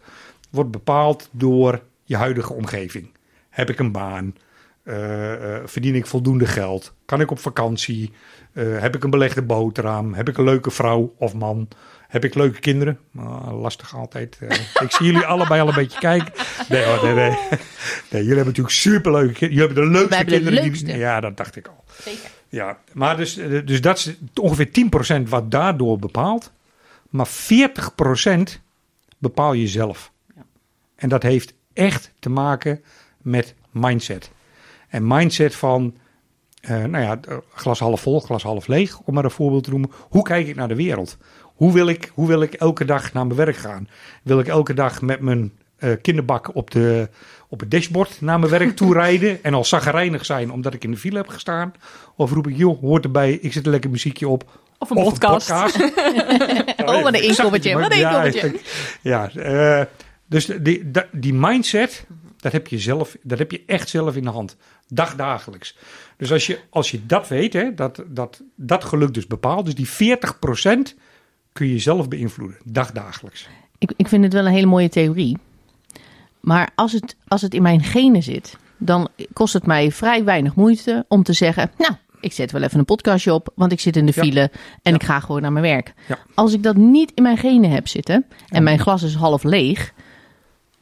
wordt bepaald door je huidige omgeving. Heb ik een baan? Eh, eh, verdien ik voldoende geld? Kan ik op vakantie? Eh, heb ik een belegde boterham? Heb ik een leuke vrouw of man? Heb ik leuke kinderen? Ah, lastig altijd. ik zie jullie allebei al een beetje kijken. Nee, hoor, nee, nee. nee jullie hebben natuurlijk superleuke kinderen. Jullie hebben de leukste hebben de kinderen. leukste. ja, dat dacht ik al. Zeker. Ja, maar dus, dus dat is ongeveer 10% wat daardoor bepaalt. Maar 40% bepaal je zelf. Ja. En dat heeft echt te maken met mindset. En mindset van, eh, nou ja, glas half vol, glas half leeg, om maar een voorbeeld te noemen. Hoe kijk ik naar de wereld? Hoe wil ik, hoe wil ik elke dag naar mijn werk gaan? Wil ik elke dag met mijn eh, kinderbak op, de, op het dashboard naar mijn werk toe rijden en al zaggerijnig zijn omdat ik in de file heb gestaan? Of roep ik, joh, hoort erbij, ik zet een lekker muziekje op. Of een Of podcast. een podcast. Oh, wat een inkomertje. Wat een Ja, inkomertje. Ja, eh, dus die, die, mindset, dat heb, je zelf, dat heb je echt zelf in de hand. Dagdagelijks. Dus als je, als je dat weet, hè, dat, dat, dat geluk dus bepaalt. Dus die 40% kun je zelf beïnvloeden. Dagdagelijks. Ik, ik vind het wel een hele mooie theorie. Maar als het, als het in mijn genen zit, dan kost het mij vrij weinig moeite om te zeggen: Nou, ik zet wel even een podcastje op, want ik zit in de Ja. file en Ja. ik ga gewoon naar mijn werk. Ja. Als ik dat niet in mijn genen heb zitten en mijn glas is half leeg,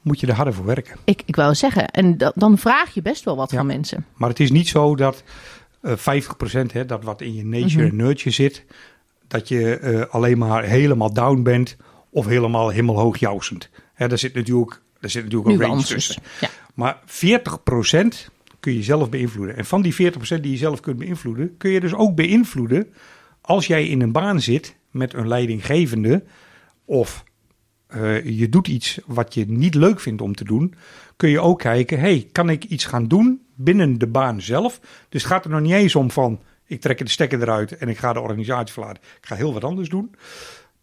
Moet je er harder voor werken. ik, ik wou zeggen, en da- dan vraag je best wel wat Ja. van mensen. Maar het is niet zo dat eh 50% hè, dat wat in je nature Mhm. en nurture zit, dat je eh, alleen maar helemaal down bent of helemaal hemelhoog jousend. Hè, daar zit natuurlijk, daar zit natuurlijk een range tussen. Ja. Maar 40% kun je zelf beïnvloeden. En van die 40% die je zelf kunt beïnvloeden, kun je dus ook beïnvloeden als jij in een baan zit met een leidinggevende of eh, je doet iets wat je niet leuk vindt om te doen, kun je ook kijken, hey, kan ik iets gaan doen binnen de baan zelf? Dus het gaat er nog niet eens om van, ik trek de stekker eruit en ik ga de organisatie verlaten. Ik ga heel wat anders doen.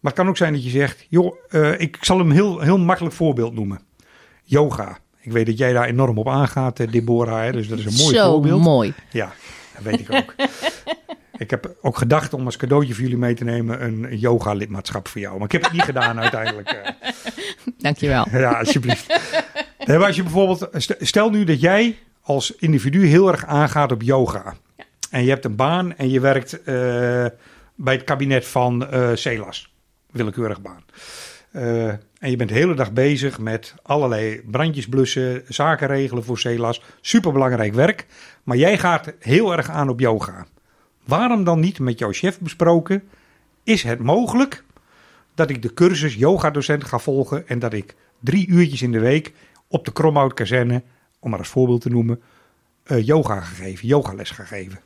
Maar het kan ook zijn dat je zegt, joh, eh, ik zal hem heel, heel makkelijk voorbeeld noemen. Yoga. Ik weet dat jij daar enorm op aangaat, eh, Deborah. Hè? Dus dat is een mooi Zo voorbeeld. mooi. Ja, dat weet ik ook. ik heb ook gedacht om als cadeautje voor jullie mee te nemen een yoga-lidmaatschap voor jou. Maar ik heb het niet gedaan uiteindelijk. eh. Dankjewel. ja, alsjeblieft. Nee, als je bijvoorbeeld, st- stel nu dat jij als individu heel erg aangaat op yoga. En je hebt een baan en je werkt eh, bij het kabinet van eh Celas. Willekeurig baan. En je bent de hele dag bezig met allerlei brandjes blussen, zaken regelen voor Celas. Superbelangrijk werk. Maar jij gaat heel erg aan op yoga. Waarom dan niet met jouw chef besproken? Is het mogelijk dat ik de cursus yoga-docent ga volgen en dat ik drie uurtjes in de week op de Kromhout-kazerne, om maar als voorbeeld te noemen, eh, yoga ga yogales ga geven.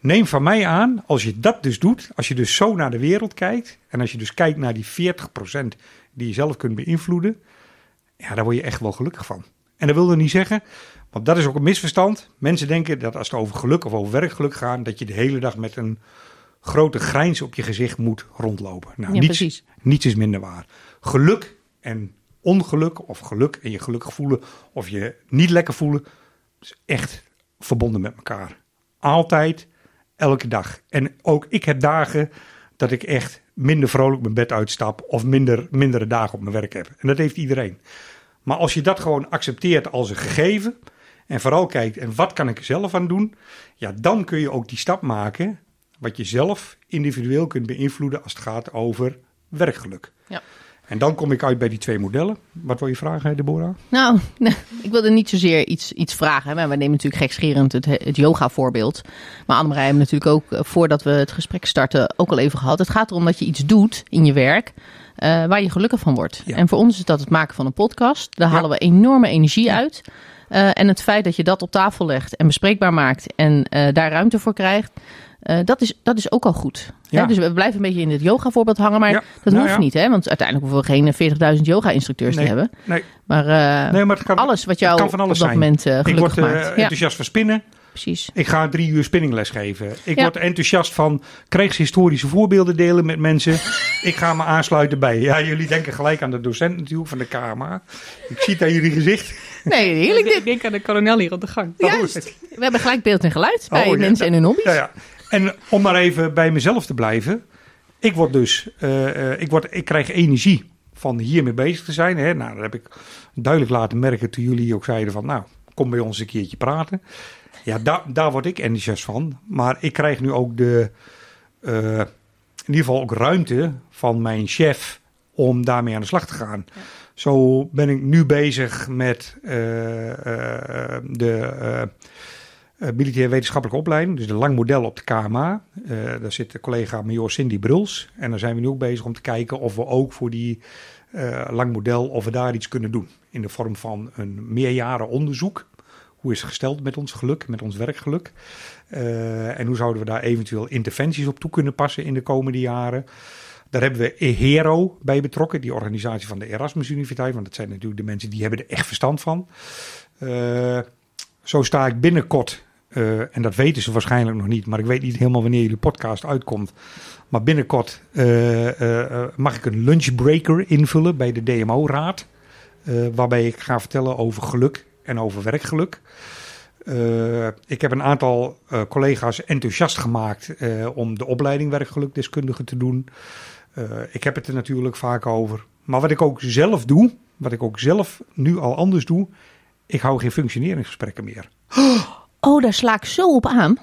Neem van mij aan, als je dat dus doet, als je dus zo naar de wereld kijkt en als je dus kijkt naar die 40% die je zelf kunt beïnvloeden, ja, daar word je echt wel gelukkig van. En dat wil er niet zeggen, want dat is ook een misverstand. Mensen denken dat als het over geluk of over werkgeluk gaat, dat je de hele dag met een grote grijns op je gezicht moet rondlopen. Nou, Ja, niets, precies. niets is minder waar. Geluk en ongeluk, of geluk en je gelukkig voelen, of je niet lekker voelen, is echt verbonden met elkaar. Altijd, elke dag. En ook ik heb dagen dat ik echt minder vrolijk mijn bed uitstap, of minder, mindere dagen op mijn werk heb. En dat heeft iedereen. Maar als je dat gewoon accepteert als een gegeven, en vooral kijkt, en wat kan ik er zelf aan doen? Ja, dan kun je ook die stap maken, wat je zelf individueel kunt beïnvloeden als het gaat over werkgeluk. Ja. En dan kom ik uit bij die twee modellen. Wat wil je vragen, Deborah? Nou, ik wilde niet zozeer iets, iets vragen. hè, we nemen natuurlijk gekscherend het, het yoga-voorbeeld. Maar Annemarij hebben we natuurlijk ook, eh, voordat we het gesprek starten, ook al even gehad. Het gaat erom dat je iets doet in je werk eh, waar je gelukkig van wordt. Ja. En voor ons is dat het maken van een podcast. Daar Ja. halen we enorme energie uit. Eh, en het feit dat je dat op tafel legt en bespreekbaar maakt en eh, daar ruimte voor krijgt, eh, dat, is, dat is ook al goed. Ja. Hè, dus we blijven een beetje in het yoga-voorbeeld hangen, maar Ja. dat Nou hoeft ja. niet. Hè? Want uiteindelijk hoeven we geen 40.000 yoga-instructeurs Nee. te hebben. Nee, Maar, nee maar het kan, alles wat jou van alles op dat zijn. moment ik gelukkig word maakt. Ja, enthousiast van spinnen. precies. Ik ga drie uur spinningles geven. Ik Ja. word enthousiast van krijgshistorische voorbeelden delen met mensen. ik ga me aansluiten bij. Ja, jullie denken gelijk aan de docent natuurlijk van de KMA. Ik zie het aan jullie gezicht. Nee, heerlijk Ik dit. denk aan de kolonel hier op de gang. Juist. We hebben gelijk beeld en geluid bij Oh, ja. mensen en hun hobby's. Ja, ja. En om maar even bij mezelf te blijven. Ik word dus, eh, eh, ik, word, ik krijg energie van hiermee bezig te zijn. Hè. Nou, dat heb ik duidelijk laten merken toen jullie ook zeiden van, nou, kom bij ons een keertje praten. Ja, daar, daar word ik enthousiast van. Maar ik krijg nu ook de, eh, in ieder geval ook ruimte van mijn chef om daarmee aan de slag te gaan. Zo ben ik nu bezig met eh, eh, de eh, militair wetenschappelijke opleiding, dus de lang model op de KMA. Daar zit de collega major Cindy Bruls. En daar zijn we nu ook bezig om te kijken of we ook voor die lang model, of we daar iets kunnen doen. In de vorm van een meerjaren onderzoek. Hoe is het gesteld met ons geluk, met ons werkgeluk? En hoe zouden we daar eventueel interventies op toe kunnen passen in de komende jaren? Daar hebben we EHERO bij betrokken, die organisatie van de Erasmus Universiteit. Want dat zijn natuurlijk de mensen die hebben er echt verstand van. Eh, zo sta ik binnenkort eh, en dat weten ze waarschijnlijk nog niet, maar ik weet niet helemaal wanneer jullie podcast uitkomt. Maar binnenkort eh, mag ik een lunchbreaker invullen bij de DMO-raad. waarbij ik ga vertellen over geluk en over werkgeluk. Ik heb een aantal collega's enthousiast gemaakt om de opleiding werkgelukdeskundige te doen. Eh, ik heb het er natuurlijk vaak over. Maar wat ik ook zelf doe, wat ik ook zelf nu al anders doe, ik hou geen functioneringsgesprekken meer. Oh, daar sla ik zo op aan.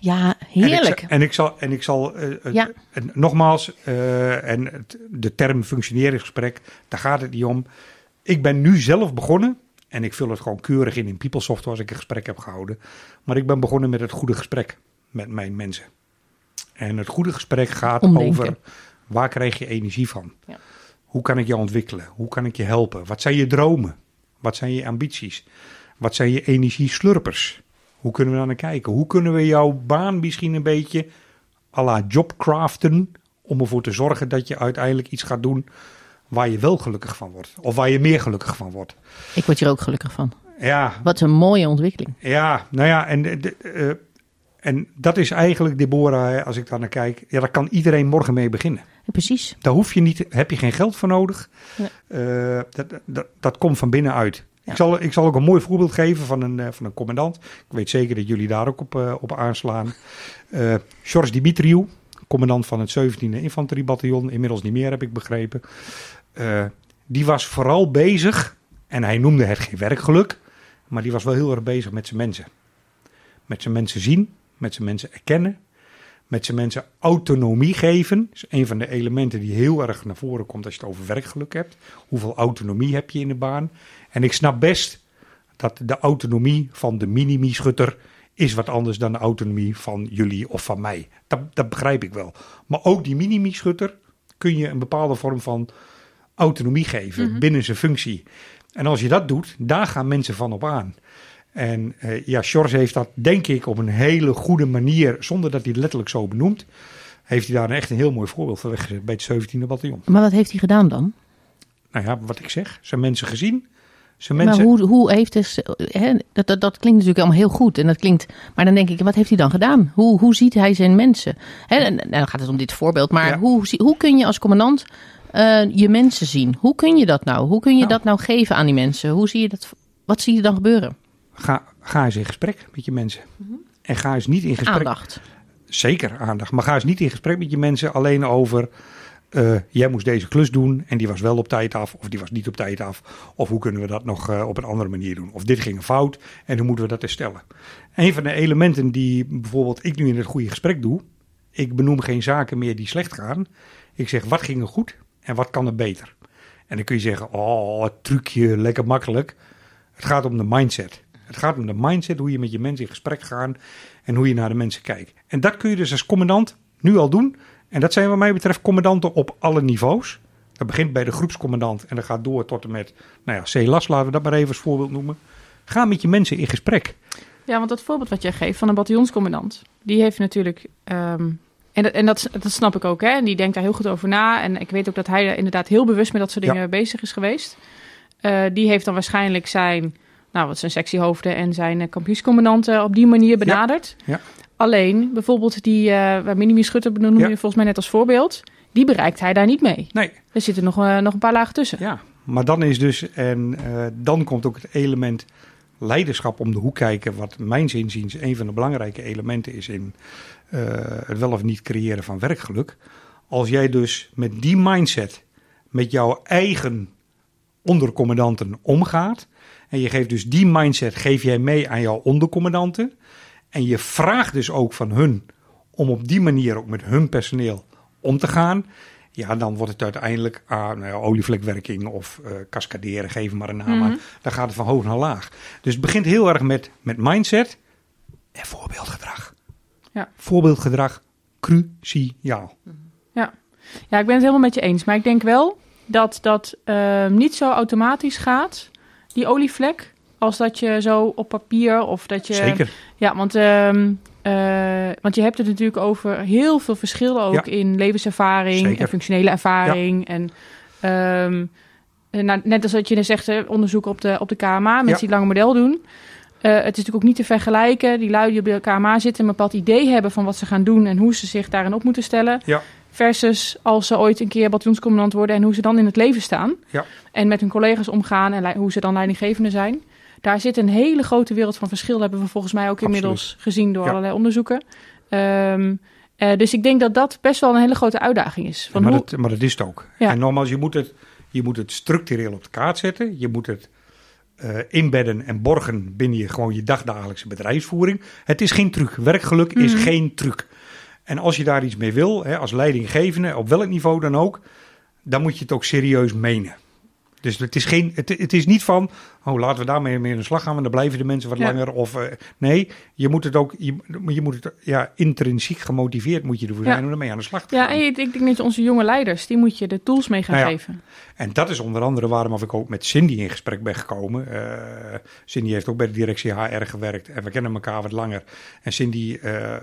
Ja, heerlijk. En ik, zal- en ik zal, en ik zal eh, Ja. en nogmaals, eh, en het- de term functioneringsgesprek, daar gaat het niet om. Ik ben nu zelf begonnen en ik vul het gewoon keurig in in PeopleSoft als ik een gesprek heb gehouden. Maar ik ben begonnen met het goede gesprek met mijn mensen. En het goede gesprek gaat Omdenken. over waar krijg je energie van? Ja. Hoe kan ik je ontwikkelen? Hoe kan ik je helpen? Wat zijn je dromen? Wat zijn je ambities? Wat zijn je energieslurpers? Hoe kunnen we daar naar kijken? Hoe kunnen we jouw baan misschien een beetje à la jobcraften om ervoor te zorgen dat je uiteindelijk iets gaat doen waar je wel gelukkig van wordt. Of waar je meer gelukkig van wordt. Ik word hier ook gelukkig van. Ja, Wat een mooie ontwikkeling. ja, nou ja, en, de- de- eh, en dat is eigenlijk, Deborah, als ik daar naar kijk, ja, daar kan iedereen morgen mee beginnen. Precies. Daar hoef je niet, heb je geen geld voor nodig. Nee. Eh, dat, dat, dat komt van binnenuit. Ja. Ik, zal, ik zal ook een mooi voorbeeld geven van een, eh, van een commandant. Ik weet zeker dat jullie daar ook op, eh, op aanslaan. Eh George Dimitriou, commandant van het 17e Infanteriebataljon. Inmiddels niet meer, heb ik begrepen. Die was vooral bezig, en hij noemde het geen werkgeluk, maar die was wel heel erg bezig met zijn mensen. Met zijn mensen zien, met zijn mensen erkennen, met zijn mensen autonomie geven. Dat is een van de elementen die heel erg naar voren komt als je het over werkgeluk hebt. Hoeveel autonomie heb je in de baan? En ik snap best dat de autonomie van de mini-schutter is wat anders dan de autonomie van jullie of van mij. Dat, dat begrijp ik wel. Maar ook die mini-schutter kun je een bepaalde vorm van autonomie geven binnen zijn functie. En als je dat doet, daar gaan mensen van op aan. En eh, ja, Sjors heeft dat denk ik op een hele goede manier, zonder dat hij het letterlijk zo benoemt, heeft hij daar echt een heel mooi voorbeeld van weggezet bij het 17e bataljon. Maar wat heeft hij gedaan dan? Nou ja, wat ik zeg, zijn mensen gezien. Zijn Maar mensen, hoe, hoe heeft dus, hè, dat, dat, dat klinkt natuurlijk allemaal heel goed. En dat klinkt, maar dan denk ik, wat heeft hij dan gedaan? Hoe, hoe ziet hij zijn mensen? Hè, en, en dan gaat het om dit voorbeeld. Maar Ja. hoe, hoe kun je als commandant eh, je mensen zien? Hoe kun je dat nou? Hoe kun je Nou. dat nou geven aan die mensen? Hoe zie je dat? Wat zie je dan gebeuren? Ga, ga eens in gesprek met je mensen. En ga eens niet in gesprek. Aandacht. Zeker aandacht. Maar ga eens niet in gesprek met je mensen alleen over. eh, jij moest deze klus doen en die was wel op tijd af, of die was niet op tijd af. Of hoe kunnen we dat nog eh, op een andere manier doen? Of dit ging fout en hoe moeten we dat herstellen? Een van de elementen die bijvoorbeeld ik nu in het goede gesprek doe. Ik benoem geen zaken meer die slecht gaan. Ik zeg wat ging er goed en wat kan er beter? En dan kun je zeggen, oh, trucje, lekker makkelijk. Het gaat om de mindset. Het gaat om de mindset, hoe je met je mensen in gesprek gaat en hoe je naar de mensen kijkt. En dat kun je dus als commandant nu al doen. En dat zijn wat mij betreft commandanten op alle niveaus. Dat begint bij de groepscommandant en dat gaat door tot en met, nou ja, C-las, laten we dat maar even als voorbeeld noemen. Ga met je mensen in gesprek. Ja, want dat voorbeeld wat jij geeft van een bataljonscommandant, die heeft natuurlijk. ehm, en dat, en dat, dat snap ik ook, hè? En die denkt daar heel goed over na. En ik weet ook dat hij er inderdaad heel bewust met dat soort Ja. dingen bezig is geweest. Eh, die heeft dan waarschijnlijk zijn, nou, wat zijn sectiehoofden en zijn uh, kampioenscommandanten op die manier benaderd. Ja. Alleen, bijvoorbeeld die, eh waar Minimi Schutter Ja. je volgens mij net als voorbeeld, die bereikt hij daar niet mee. Nee, Er zitten nog, eh, nog een paar lagen tussen. Ja, maar dan is dus, en eh, dan komt ook het element leiderschap om de hoek kijken, wat mijns inziens een van de belangrijke elementen is in eh, het wel of niet creëren van werkgeluk. Als jij dus met die mindset met jouw eigen ondercommandanten omgaat, en je geeft dus die mindset, geef jij mee aan jouw ondercommandanten, en je vraagt dus ook van hun om op die manier ook met hun personeel om te gaan, ja, dan wordt het uiteindelijk aan nou ja, olievlekwerking of eh cascaderen, geef maar een naam aan. Dan gaat het van hoog naar laag. Dus het begint heel erg met, met mindset en voorbeeldgedrag. Ja. Voorbeeldgedrag, cruciaal. Ja. ja, ik ben het helemaal met je eens. Maar ik denk wel dat dat ehm, niet zo automatisch gaat, die olievlek, als dat je zo op papier of dat je... Zeker. Ja, want, ehm, eh, want je hebt het natuurlijk over heel veel verschillen ook Ja. in levenservaring Zeker. en functionele ervaring. En, ehm, en nou, net als wat je zegt, onderzoek op de, op de KMA, mensen Ja. die het lange model doen. Eh, het is natuurlijk ook niet te vergelijken. Die lui die op de KMA zitten, een bepaald idee hebben van wat ze gaan doen en hoe ze zich daarin op moeten stellen. Ja. Versus als ze ooit een keer bataljonscommandant worden en hoe ze dan in het leven staan. Ja. En met hun collega's omgaan en hoe ze dan leidinggevende zijn. Daar zit een hele grote wereld van verschil. Dat hebben we volgens mij ook inmiddels gezien door Ja. allerlei onderzoeken. Ehm, eh, dus ik denk dat dat best wel een hele grote uitdaging is. Van maar, hoe, dat, maar dat is het ook. En nogmaals, je moet, het, je moet het structureel op de kaart zetten. Je moet het eh, inbedden en borgen binnen je, gewoon je dagdagelijkse bedrijfsvoering. Het is geen truc. Werkgeluk is Mhm. geen truc. En als je daar iets mee wil, hè, als leidinggevende, op welk niveau dan ook, dan moet je het ook serieus menen. Dus het is, geen, het, het is niet van, oh laten we daarmee mee aan de slag gaan, want dan blijven de mensen wat Ja. langer. Of, eh, nee, je moet het ook, je, je moet het, ja, intrinsiek gemotiveerd moet je ervoor Ja. zijn om ermee aan de slag te ja, gaan. en je- ik denk dat onze jonge leiders, die moet je de tools mee gaan Nou ja. geven. En dat is onder andere waarom ik ook met Cindy in gesprek ben gekomen. Eh, Cindy heeft ook bij de directie HR gewerkt en we kennen elkaar wat langer. En Cindy eh,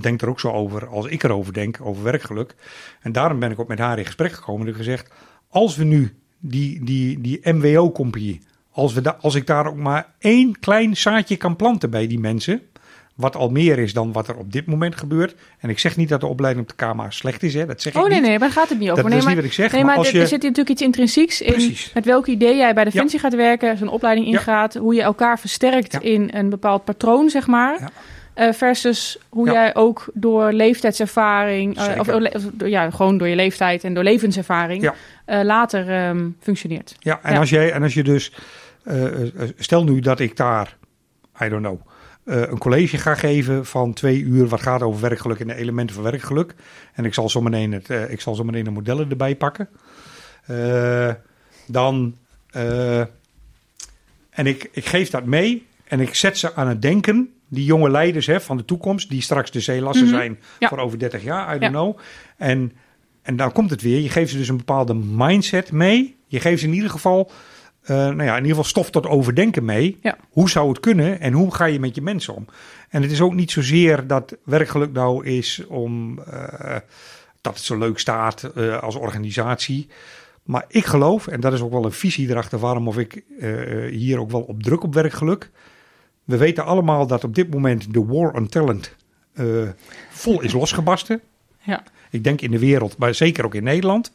denkt er ook zo over als ik erover denk, over werkgeluk. En daarom ben ik ook met haar in gesprek gekomen en heb gezegd, als we nu die, die, die MWO-compagnie, als, we da- als ik daar ook maar één klein zaadje kan planten bij die mensen... Wat al meer is dan wat er op dit moment gebeurt. En ik zeg niet dat de opleiding op de KMA slecht is, hè? dat zeg Oh ik nee, niet. nee, daar gaat het niet over. Dat nee, is maar, niet wat ik zeg. nee, maar maar als er- je, er zit natuurlijk iets intrinsieks in. Precies. Met welk idee jij bij Ja. Defensie gaat werken, zo'n opleiding Ja. ingaat, hoe je elkaar versterkt Ja. in een bepaald patroon, zeg maar. Eh, versus hoe Ja. jij ook door leeftijdservaring, eh, of, ja, gewoon door je leeftijd en door levenservaring, Ja. eh, later ehm, functioneert. Ja, en, Ja. Als, jij, en als je dus, stel nu dat ik daar, I don't know, een college ga geven van twee uur wat gaat over werkgeluk en de elementen van werkgeluk. En ik zal zo meteen, het, ik zal zo meteen de modellen erbij pakken. Dan, en ik, ik geef dat mee en ik zet ze aan het denken. Die jonge leiders hè, van de toekomst, die straks de zeelassen Mhm. zijn Ja. voor over 30 jaar, I don't Ja. know. En, en dan komt het weer. Je geeft ze dus een bepaalde mindset mee. Je geeft ze in ieder geval, eh, nou ja, in ieder geval stof tot overdenken mee. Ja. Hoe zou het kunnen en hoe ga je met je mensen om? En het is ook niet zozeer dat werkgeluk nou is om eh, dat het zo leuk staat eh, als organisatie. Maar ik geloof, en dat is ook wel een visie erachter waarom of ik hier ook wel op druk op werkgeluk. We weten allemaal dat op dit moment de war on talent eh, vol is losgebarsten. Ja. Ik denk in de wereld, maar zeker ook in Nederland.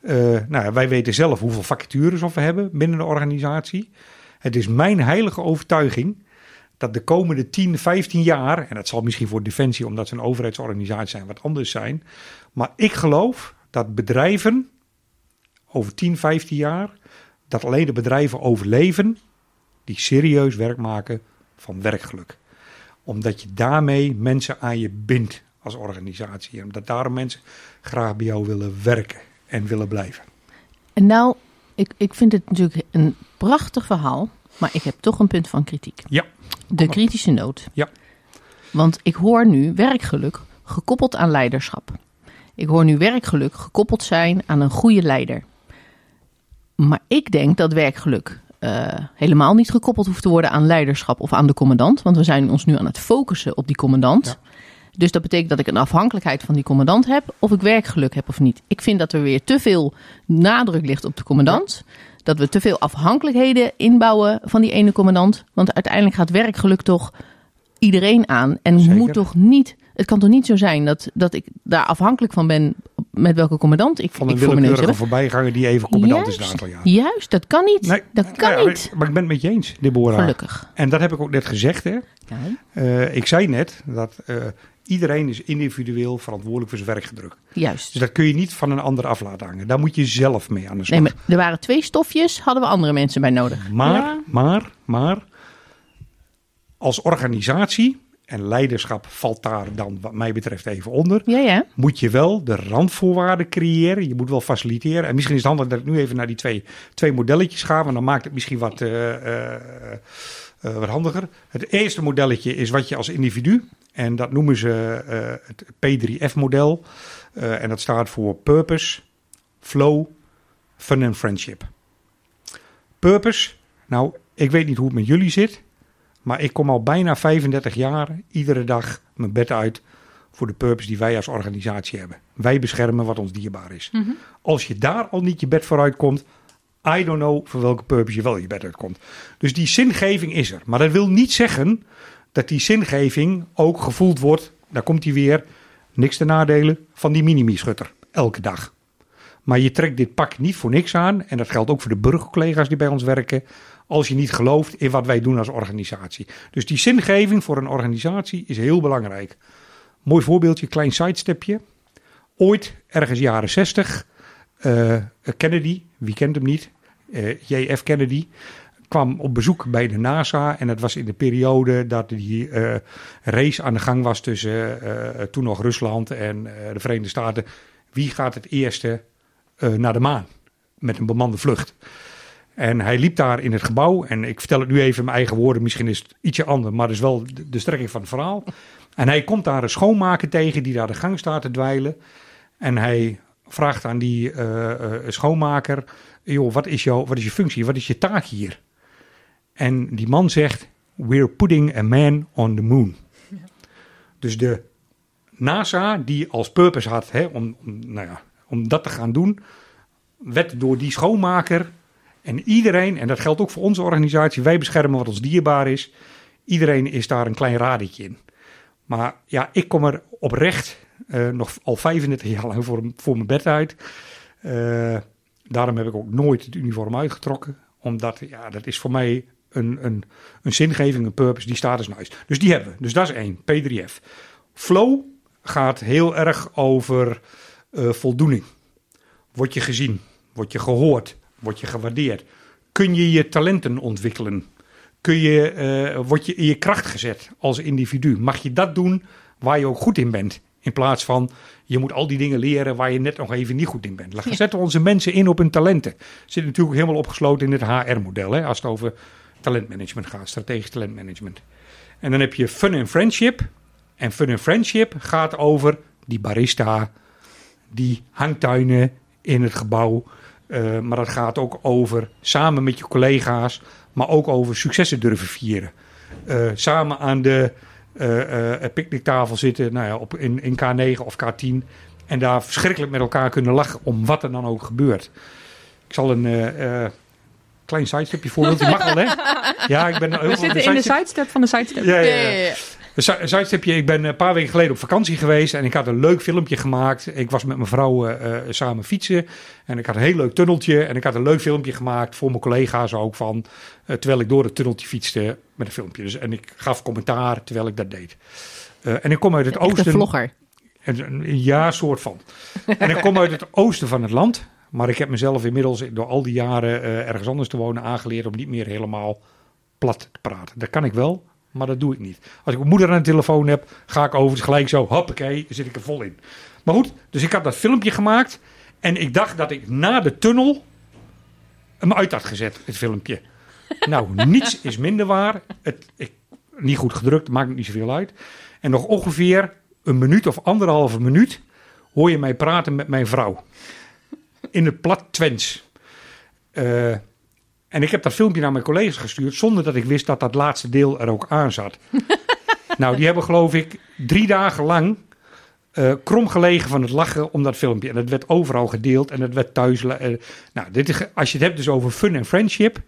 Eh, nou, wij weten zelf hoeveel vacatures of we hebben binnen de organisatie. Het is mijn heilige overtuiging dat de komende 10, 15 jaar, en dat zal misschien voor Defensie, omdat ze een overheidsorganisatie zijn, wat anders zijn. Maar ik geloof dat bedrijven over 10, 15 jaar, dat alleen de bedrijven overleven die serieus werk maken van werkgeluk. Omdat je daarmee mensen aan je bindt als organisatie. En omdat daarom mensen graag bij jou willen werken en willen blijven. En nou, ik, ik vind het natuurlijk een prachtig verhaal, maar ik heb toch een punt van kritiek. Ja. De kritische noot. Ja. Want ik hoor nu werkgeluk gekoppeld aan leiderschap. Ik hoor nu werkgeluk gekoppeld zijn aan een goede leider. Maar ik denk dat werkgeluk eh, helemaal niet gekoppeld hoeft te worden aan leiderschap of aan de commandant. Want we zijn ons nu aan het focussen op die commandant. Ja. Dus dat betekent dat ik een afhankelijkheid van die commandant heb, of ik werkgeluk heb of niet. Ik vind dat er weer te veel nadruk ligt op de commandant. Dat we te veel afhankelijkheden inbouwen van die ene commandant. Want uiteindelijk gaat werkgeluk toch iedereen aan. En Zeker. moet toch niet. Het kan toch niet zo zijn dat, dat ik daar afhankelijk van ben met welke commandant ik, Van een ik willekeurige voorbijganger die even commandant is een aantal jaar. Juist, dat kan niet. Nee, dat kan nou ja, niet. Maar ik ben het met je eens, Deborah. Gelukkig. En dat heb ik ook net gezegd. Hè. Ja. Eh, ik zei net dat eh, iedereen is individueel verantwoordelijk voor zijn werkgedruk. Juist. Dus dat kun je niet van een ander af laten hangen. Daar moet je zelf mee aan de slag. Nee, maar er waren twee stofjes, hadden we andere mensen bij nodig. Maar, Ja. maar, maar, als organisatie, en leiderschap valt daar dan wat mij betreft even onder, Ja, ja. moet je wel de randvoorwaarden creëren. Je moet wel faciliteren. En misschien is het handig dat ik nu even naar die twee, twee modelletjes ga, want dan maakt het misschien wat, eh, eh, eh, wat handiger. Het eerste modelletje is wat je als individu, en dat noemen ze het P3F-model. Eh, en dat staat voor Purpose, Flow, Fun en Friendship. Purpose, nou, ik weet niet hoe het met jullie zit, maar ik kom al bijna 35 jaar iedere dag mijn bed uit voor de purpose die wij als organisatie hebben. Wij beschermen wat ons dierbaar is. Mhm. Als je daar al niet je bed vooruit komt, I don't know voor welke purpose je wel je bed uitkomt. Dus die zingeving is er. Maar dat wil niet zeggen dat die zingeving ook gevoeld wordt. Daar komt hij weer. Niks te nadelen van die minimischutter. Elke dag. Maar je trekt dit pak niet voor niks aan. En dat geldt ook voor de burgercollega's die bij ons werken. Als je niet gelooft in wat wij doen als organisatie. Dus die zingeving voor een organisatie is heel belangrijk. Mooi voorbeeldje, klein sidestepje. Ooit, ergens jaren 60, uh, Kennedy, wie kent hem niet? Uh, JF Kennedy kwam op bezoek bij de NASA. En dat was in de periode dat die uh, race aan de gang was tussen toen nog Rusland en de Verenigde Staten. Wie gaat het eerste naar de maan met een bemande vlucht? En hij liep daar in het gebouw. En ik vertel het nu even in mijn eigen woorden. Misschien is het ietsje anders, maar dat is wel de, de strekking van het verhaal. En hij komt daar een schoonmaker tegen die daar de gang staat te dweilen. En hij vraagt aan die uh, uh, schoonmaker: joh, wat is, jouw, wat is je functie? Wat is je taak hier? En die man zegt: We're putting a man on the moon. Ja. Dus de NASA, die als purpose had hè, om, om, nou ja, om dat te gaan doen, werd door die schoonmaker en iedereen, en dat geldt ook voor onze organisatie, wij beschermen wat ons dierbaar is. Iedereen is daar een klein radetje in. Maar ja, ik kom er oprecht uh, nog al 35 jaar lang voor, voor mijn bed uit. Uh, daarom heb ik ook nooit het uniform uitgetrokken. Omdat, ja, dat is voor mij een, een, een zingeving, een purpose, die status nice. Dus die hebben we. Dus dat is één, P3F. Flow gaat heel erg over uh, voldoening. Word je gezien? Word je gehoord? Word je gewaardeerd? Kun je je talenten ontwikkelen? Kun je, uh, word je in je kracht gezet als individu? Mag je dat doen waar je ook goed in bent? In plaats van je moet al die dingen leren waar je net nog even niet goed in bent. Ja. Zetten onze mensen in op hun talenten. Zit natuurlijk helemaal opgesloten in het HR-model. Als het over talentmanagement gaat, strategisch talentmanagement. En dan heb je fun and friendship. En fun and friendship gaat over die barista, die hangtuinen in het gebouw. Uh, maar dat gaat ook over samen met je collega's, maar ook over successen durven vieren. Uh, samen aan de uh, picknicktafel zitten, nou ja, op, in, in K9 of K10. En daar verschrikkelijk met elkaar kunnen lachen om wat er dan ook gebeurt. Ik zal een klein sidestepje voorbeeld. Je mag wel, hè? Ja, ik ben... We zitten in de sidestep van de sidestep. Ja, ja, ja. Sidestepje, ik ben een paar weken geleden op vakantie geweest en ik had een leuk filmpje gemaakt. Ik was met mijn vrouw uh, samen fietsen en ik had een heel leuk tunneltje. En ik had een leuk filmpje gemaakt voor mijn collega's ook van, uh, terwijl ik door het tunneltje fietste met een filmpje. Dus, en ik gaf commentaar terwijl ik dat deed. Uh, en ik kom uit het oosten. Een vlogger. Ja, soort van. en ik kom uit het oosten van het land. Maar ik heb mezelf inmiddels door al die jaren ergens anders te wonen aangeleerd om niet meer helemaal plat te praten. Dat kan ik wel, maar dat doe ik niet. Als ik mijn moeder aan de telefoon heb, ga ik over gelijk zo, hoppakee, zit ik er vol in. Maar goed, dus ik had dat filmpje gemaakt. En ik dacht dat ik na de tunnel hem uit had gezet, het filmpje. nou, niets is minder waar. Het, ik, niet goed gedrukt, maakt niet zoveel uit. En nog ongeveer een minuut of anderhalve minuut hoor je mij praten met mijn vrouw. In het plat Twents. Uh, en ik heb dat filmpje naar mijn collega's gestuurd zonder dat ik wist dat dat laatste deel er ook aan zat. nou, die hebben geloof ik drie dagen lang uh, krom gelegen van het lachen om dat filmpje. En het werd overal gedeeld en het werd thuis. Uh, nou, dit is, als je het hebt dus over fun en friendship,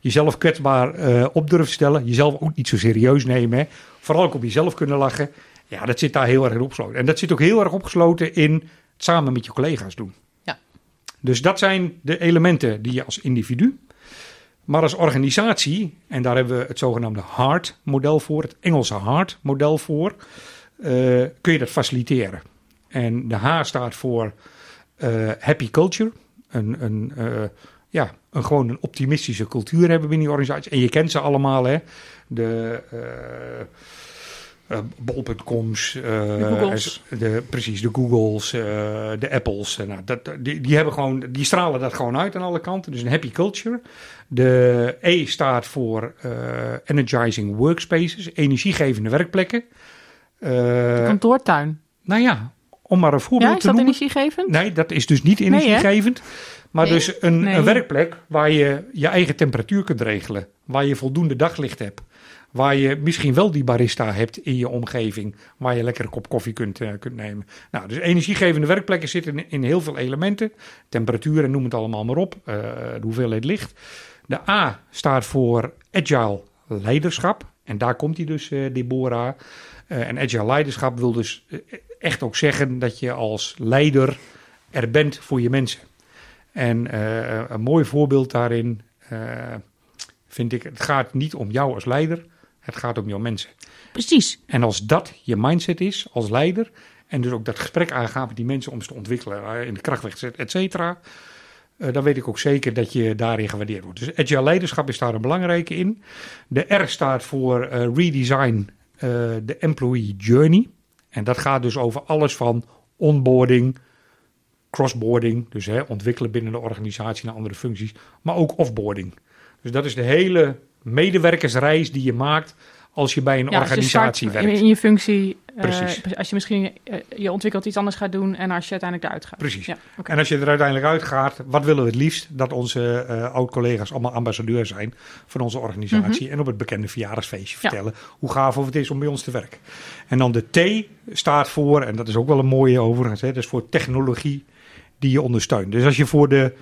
jezelf kwetsbaar uh, op durven stellen, jezelf ook niet zo serieus nemen, hè. vooral ook op jezelf kunnen lachen. Ja, dat zit daar heel erg in opgesloten. En dat zit ook heel erg opgesloten in het samen met je collega's doen. Ja. Dus dat zijn de elementen die je als individu maar als organisatie, en daar hebben we het zogenaamde HART-model voor, het Engelse HART-model voor, uh, kun je dat faciliteren. En de H staat voor uh, happy culture, een, een, uh, ja, een, gewoon een optimistische cultuur hebben binnen die organisatie. En je kent ze allemaal, hè? De uh, bol.coms, uh, de, precies, de Googles, uh, de Apples. nou, dat, die, die, hebben gewoon, die stralen dat gewoon uit aan alle kanten. Dus een happy culture. De E staat voor energizing workspaces, energiegevende werkplekken. de kantoortuin. Nou ja, om maar een voorbeeld ja, te noemen. is dat energiegevend? Nee, dat is dus niet energiegevend. Nee, maar dus een, nee. een werkplek waar je je eigen temperatuur kunt regelen. Waar je voldoende daglicht hebt Waar je misschien wel die barista hebt in je omgeving. Waar je lekker een kop koffie kunt, eh, kunt nemen. Nou, dus energiegevende werkplekken zitten in, heel veel elementen. Temperatuur en noem het allemaal maar op. eh, de hoeveelheid licht. De A staat voor agile leiderschap. En daar komt hij dus, eh, Deborah. En agile leiderschap wil dus echt ook zeggen dat je als leider er bent voor je mensen. En een mooi voorbeeld daarin vind ik, het gaat niet om jou als leider, het gaat om jouw mensen. Precies. En als dat je mindset is als leider, en dus ook dat gesprek aangaan met die mensen om ze te ontwikkelen eh, in de krachtweg, et cetera, eh, dan weet ik ook zeker dat je daarin gewaardeerd wordt. Dus agile leiderschap is daar een belangrijke in. De R staat voor eh, redesign eh, de employee journey. En dat gaat dus over alles van onboarding, crossboarding, dus hè, ontwikkelen binnen de organisatie naar andere functies, maar ook offboarding. Dus dat is de hele medewerkersreis die je maakt als je bij een Ja, organisatie start werkt. In, in je functie. eh, Precies. als je misschien eh, je ontwikkelt iets anders gaat doen en als je uiteindelijk eruit gaat. Precies. Ja. En als je er uiteindelijk uitgaat, wat willen we het liefst? Dat onze eh, oud-collega's allemaal ambassadeur zijn van onze organisatie. En op het bekende verjaardagsfeestje Ja. vertellen hoe gaaf of het is om bij ons te werken. En dan de T staat voor, en dat is ook wel een mooie overigens, hè, dat is voor technologie die je ondersteunt. Dus als je voor de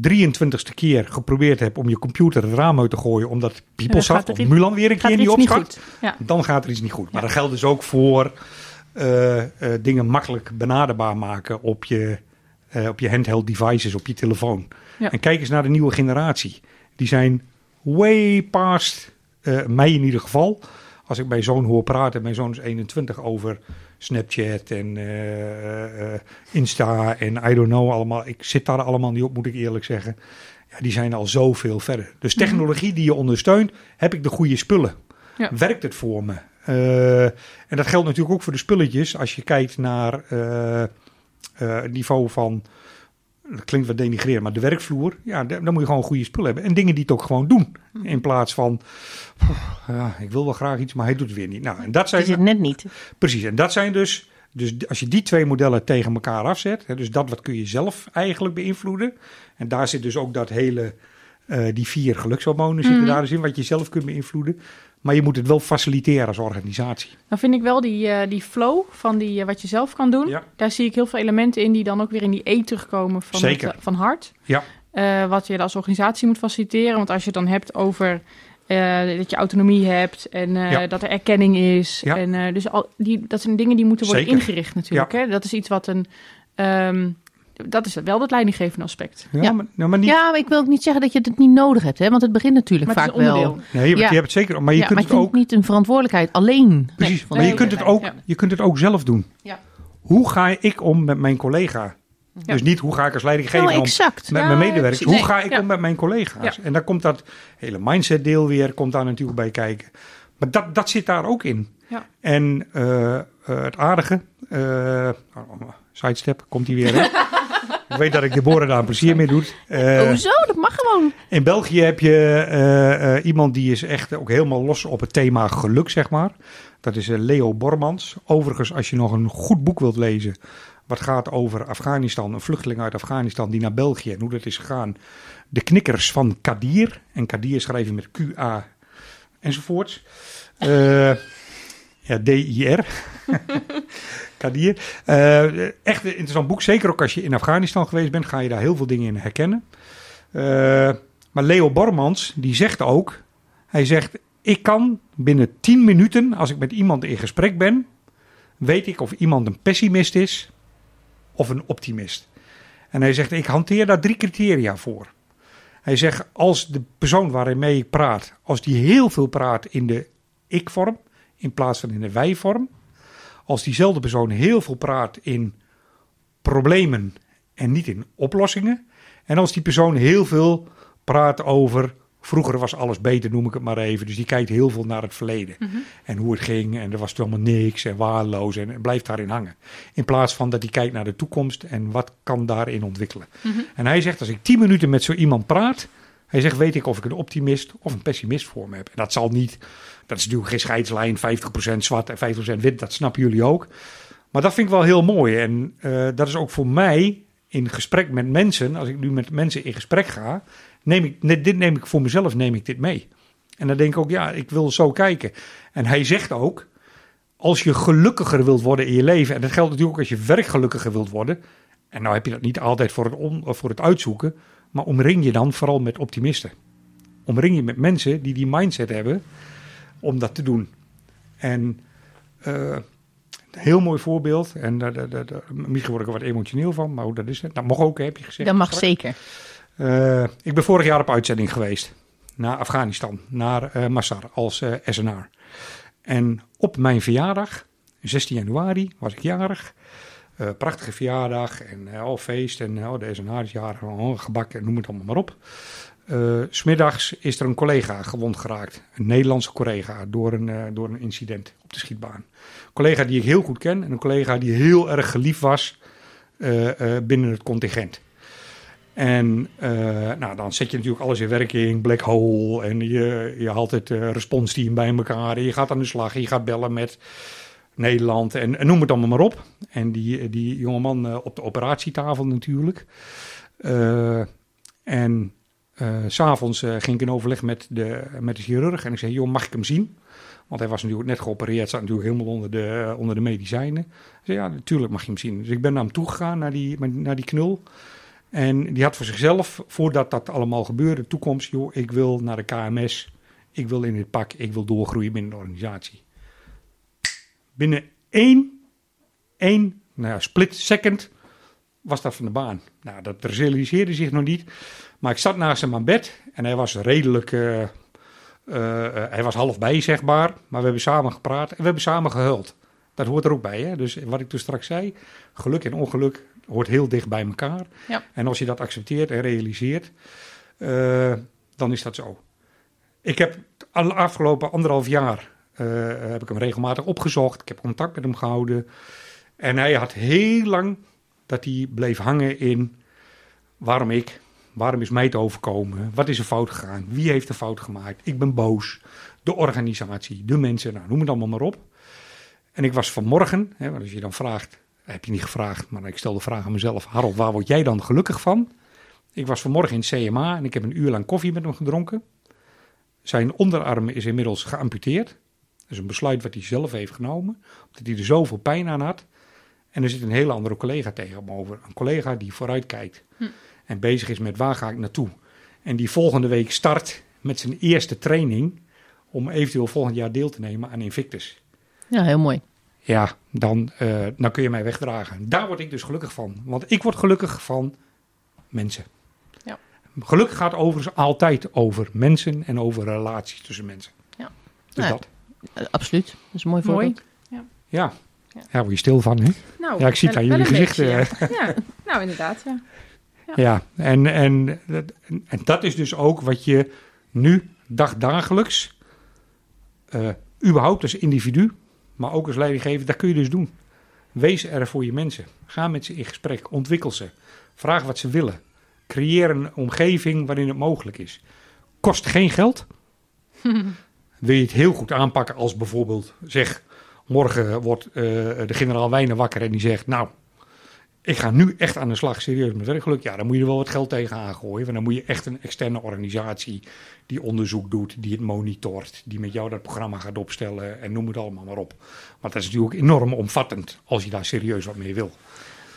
23ste keer geprobeerd hebt om je computer het raam uit te gooien omdat PeopleSoft of iets- Mulan weer een keer er niet opstart? Ja. dan gaat er iets niet goed. Maar Ja. dat geldt dus ook voor eh, eh, dingen makkelijk benaderbaar maken op je, eh, op je handheld devices, op je telefoon. Ja. En kijk eens naar de nieuwe generatie. Die zijn way past mij in ieder geval. Als ik mijn zoon hoor praten, mijn zoon is 21 over Snapchat en eh, eh, Insta en I don't know allemaal. Ik zit daar allemaal niet op, moet ik eerlijk zeggen. Ja, die zijn al zoveel verder. Dus technologie die je ondersteunt, heb ik de goede spullen? Ja. Werkt het voor me? Eh, en dat geldt natuurlijk ook voor de spulletjes. Als je kijkt naar het niveau van, dat klinkt wat denigrerend, maar de werkvloer. Ja, da- dan moet je gewoon goede spullen hebben. En dingen die het ook gewoon doen. In plaats van, "Poeh, ja, ik wil wel graag iets, maar hij doet het weer niet. Nou, en dat Het is zijn, het net niet. precies, en dat zijn dus, dus als je die twee modellen tegen elkaar afzet. Hè, dus dat wat kun je zelf eigenlijk beïnvloeden. En daar zit dus ook dat hele, eh, die vier gelukshormonen zitten daar dus in, wat je zelf kunt beïnvloeden. Maar je moet het wel faciliteren als organisatie. Dan vind ik wel die, eh, die flow van die, eh, wat je zelf kan doen. Ja. Daar zie ik heel veel elementen in die dan ook weer in die E terugkomen van, Zeker. het, van hart. Ja. Wat je als organisatie moet faciliteren. Want als je het dan hebt over dat je autonomie hebt en Ja. dat er erkenning is. Ja. En, dus al, die, dat zijn dingen die moeten worden Zeker. ingericht natuurlijk. Hè? Dat is iets wat een... ehm, dat is wel het leidinggevende aspect. Ja, Ja. Maar, nou, maar niet, Ja, maar ik wil ook niet zeggen dat je het niet nodig hebt. Hè? Want het begint natuurlijk Maar het vaak is een onderdeel. wel. nee, je, Ja. je hebt het zeker, maar je ja, kunt maar het ook. niet een verantwoordelijkheid alleen. Precies, Nee, maar nee, je, kunt het ook, ja. je kunt het ook zelf doen. Ja. Hoe ga ik om met mijn collega? Ja. Dus niet hoe ga ik als leidinggever Nou, om exact. met Ja, mijn medewerkers. precies. Hoe ga ik ja. om met mijn collega's? Ja. En dan komt dat hele mindset deel weer, komt daar natuurlijk bij kijken. Maar dat, dat zit daar ook in. Ja. En eh, eh, het aardige, eh oh, sidestep, komt hij weer. ik weet dat ik Deborah daar een plezier mee doet. Eh, Hoezo? Dat mag gewoon. in België heb je eh, eh, iemand die is echt ook helemaal los op het thema geluk, zeg maar. Dat is Leo Bormans. Overigens, als je nog een goed boek wilt lezen, wat gaat over Afghanistan, een vluchteling uit Afghanistan die naar België en hoe dat is gegaan. De knikkers van Kadir. En Kadir schrijf je met Q-A enzovoorts. Ja, D-I-R. Kadir. Eh, echt een interessant boek. Zeker ook als je in Afghanistan geweest bent, ga je daar heel veel dingen in herkennen. Eh, maar Leo Bormans, die zegt ook, hij zegt, ik kan binnen 10 minuten, als ik met iemand in gesprek ben, weet ik of iemand een pessimist is of een optimist. En hij zegt, ik hanteer daar drie criteria voor. Hij zegt, als de persoon waarmee ik praat, als die heel veel praat in de ik-vorm, in plaats van in de wij-vorm, als diezelfde persoon heel veel praat in problemen en niet in oplossingen, en als die persoon heel veel praat over vroeger was alles beter, noem ik het maar even. Dus die kijkt heel veel naar het verleden en hoe het ging en er was toch helemaal niks en waardeloos en, en blijft daarin hangen. In plaats van dat hij kijkt naar de toekomst en wat kan daarin ontwikkelen. En hij zegt als ik tien minuten met zo iemand praat, hij zegt weet ik of ik een optimist of een pessimist voor me heb. En dat zal niet, dat is natuurlijk geen scheidslijn, 50% zwart en 50% wit, dat snappen jullie ook. Maar dat vind ik wel heel mooi en eh, dat is ook voor mij in gesprek met mensen, als ik nu met mensen in gesprek ga, neem ik, dit neem ik voor mezelf neem ik dit mee. En dan denk ik ook, ja, ik wil zo kijken. En hij zegt ook, als je gelukkiger wilt worden in je leven, en dat geldt natuurlijk ook als je werkgelukkiger wilt worden, en nou heb je dat niet altijd voor het, voor het uitzoeken, maar omring je dan vooral met optimisten. Omring je met mensen die die mindset hebben om dat te doen. En uh, een heel mooi voorbeeld, en daar, misschien word ik er wat emotioneel van, maar hoe dat is het? Dat mag ook, heb je gezegd. Dat mag zeker. Uh, ik ben vorig jaar op uitzending geweest naar Afghanistan, naar uh, Massar als uh, SNR. En op mijn verjaardag, 16 januari, was ik jarig. Uh, prachtige verjaardag en uh, feest en uh, de SNR is jarig, oh, gebak noem het allemaal maar op. Uh, smiddags is er een collega gewond geraakt, een Nederlandse collega, door een, door een incident op de schietbaan. Een collega die ik heel goed ken en een collega die heel erg geliefd was binnen het contingent. En nou, dan zet je natuurlijk alles in werking, black hole. En je, je haalt het responsteam bij elkaar. En je gaat aan de slag. Je gaat bellen met Nederland. En, noem het allemaal maar op. En die, die jongeman uh, op de operatietafel natuurlijk. en s'avonds ging ik in overleg met de, met de chirurg. En ik zei, joh, mag ik hem zien? Want hij was natuurlijk net geopereerd, zat natuurlijk helemaal onder de, onder de medicijnen. Zei, ja, natuurlijk mag je hem zien. Dus ik ben naar hem toegegaan, naar die, naar die knul. En die had voor zichzelf, voordat dat allemaal gebeurde, toekomst, joh, ik wil naar de KMS, ik wil in het pak, ik wil doorgroeien binnen de organisatie. Binnen één, één nou ja, split second was dat van de baan. Nou, dat realiseerde zich nog niet. Maar ik zat naast hem aan bed en hij was redelijk, uh, uh, hij was half bij, zegbaar. Maar we hebben samen gepraat en we hebben samen gehuild. Dat hoort er ook bij. Hè? Dus wat ik toen straks zei, geluk en ongeluk hoort heel dicht bij elkaar. Ja. En als je dat accepteert en realiseert, uh, dan is dat zo. Ik heb de afgelopen anderhalf jaar heb ik hem regelmatig opgezocht. Ik heb contact met hem gehouden. En hij had heel lang dat hij bleef hangen in waarom ik, waarom is mij het overkomen, wat is er fout gegaan, wie heeft de fout gemaakt, ik ben boos, de organisatie, de mensen, nou, noem het allemaal maar op. En ik was vanmorgen, hè, als je dan vraagt, heb je niet gevraagd, maar ik stel de vraag aan mezelf. Harold, waar word jij dan gelukkig van? Ik was vanmorgen in CMA en ik heb een uur lang koffie met hem gedronken. Zijn onderarm is inmiddels geamputeerd. Is een besluit wat hij zelf heeft genomen, omdat hij er zoveel pijn aan had. En er zit een hele andere collega tegenover. Een collega die vooruit kijkt hm. en bezig is met waar ga ik naartoe. En die volgende week start met zijn eerste training om eventueel volgend jaar deel te nemen aan Invictus. Ja, heel mooi ja, dan, uh, dan kun je mij wegdragen. Daar word ik dus gelukkig van. Want ik word gelukkig van mensen. Ja. Geluk gaat overigens altijd over mensen en over relaties tussen mensen. Ja. Dus ja, dat. Absoluut. Dat is een mooi voorbeeld. Ja. Ja. Ja, ja word je stil van, hè? Nou, ja, ik zie het aan jullie gezichten. Ja. ja. nou inderdaad, ja. Ja, ja. En, en, en dat is dus ook wat je nu dagdagelijks, uh, überhaupt als individu, maar ook als leidinggever, dat kun je dus doen. Wees er voor je mensen. Ga met ze in gesprek. Ontwikkel ze. Vraag wat ze willen. Creëer een omgeving waarin het mogelijk is. Kost geen geld. Wil je het heel goed aanpakken als bijvoorbeeld, zeg, morgen wordt uh, de generaal Wijnen wakker en die zegt, nou, ik ga nu echt aan de slag, serieus met werkgeluk. Ja, dan moet je er wel wat geld tegen gooien. Want dan moet je echt een externe organisatie die onderzoek doet, die het monitort, die met jou dat programma gaat opstellen en noem het allemaal maar op. Want dat is natuurlijk enorm omvattend als je daar serieus wat mee wil.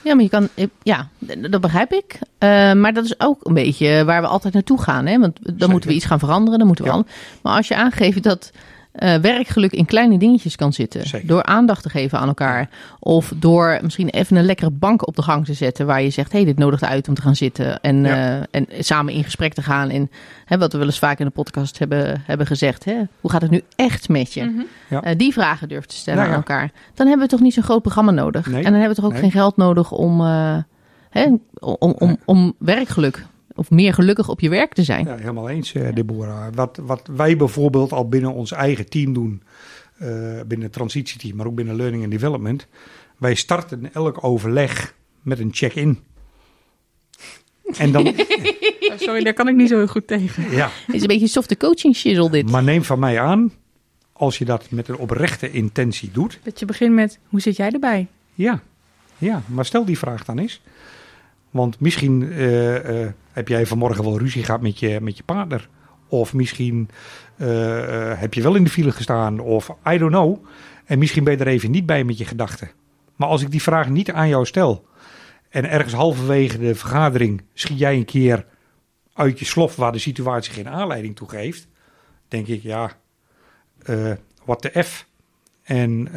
Ja, maar je kan, ja, dat begrijp ik. Uh, maar dat is ook een beetje waar we altijd naartoe gaan. Hè? Want dan Zeker. moeten we iets gaan veranderen. Dan moeten we Ja. al- Maar als je aangeeft dat eh, werkgeluk in kleine dingetjes kan zitten. Zeker. Door aandacht te geven aan elkaar. Of door misschien even een lekkere bank op de gang te zetten. Waar je zegt, hé, hey, dit nodigt uit om te gaan zitten. En, Ja. eh, en samen in gesprek te gaan. En hè, wat we wel eens vaak in de podcast hebben, hebben gezegd. Hè? Hoe gaat het nu echt met je? Mhm. Ja. Eh, die vragen durven te stellen Nou ja. aan elkaar. Dan hebben we toch niet zo'n groot programma nodig. Nee. En dan hebben we toch ook Nee. geen geld nodig om, eh, hè, om, om, om werkgeluk. Of meer gelukkig op je werk te zijn. Ja, helemaal eens, eh, Deborah. Wat, wat wij bijvoorbeeld al binnen ons eigen team doen, eh, binnen het transitieteam, maar ook binnen Learning and Development. Wij starten elk overleg met een check-in. En dan, sorry, daar kan ik niet zo heel goed tegen. ja, Het is een beetje softe coaching shizzle dit. maar neem van mij aan, als je dat met een oprechte intentie doet, Dat je begint met, hoe zit jij erbij? Ja, ja, maar stel die vraag dan eens. Want misschien eh, eh, heb jij vanmorgen wel ruzie gehad met je, met je partner. Of misschien eh, heb je wel in de file gestaan. Of I don't know. En misschien ben je er even niet bij met je gedachten. Maar als ik die vraag niet aan jou stel. En ergens halverwege de vergadering schiet jij een keer uit je slof waar de situatie geen aanleiding toe geeft. Denk ik, ja, wat de F. En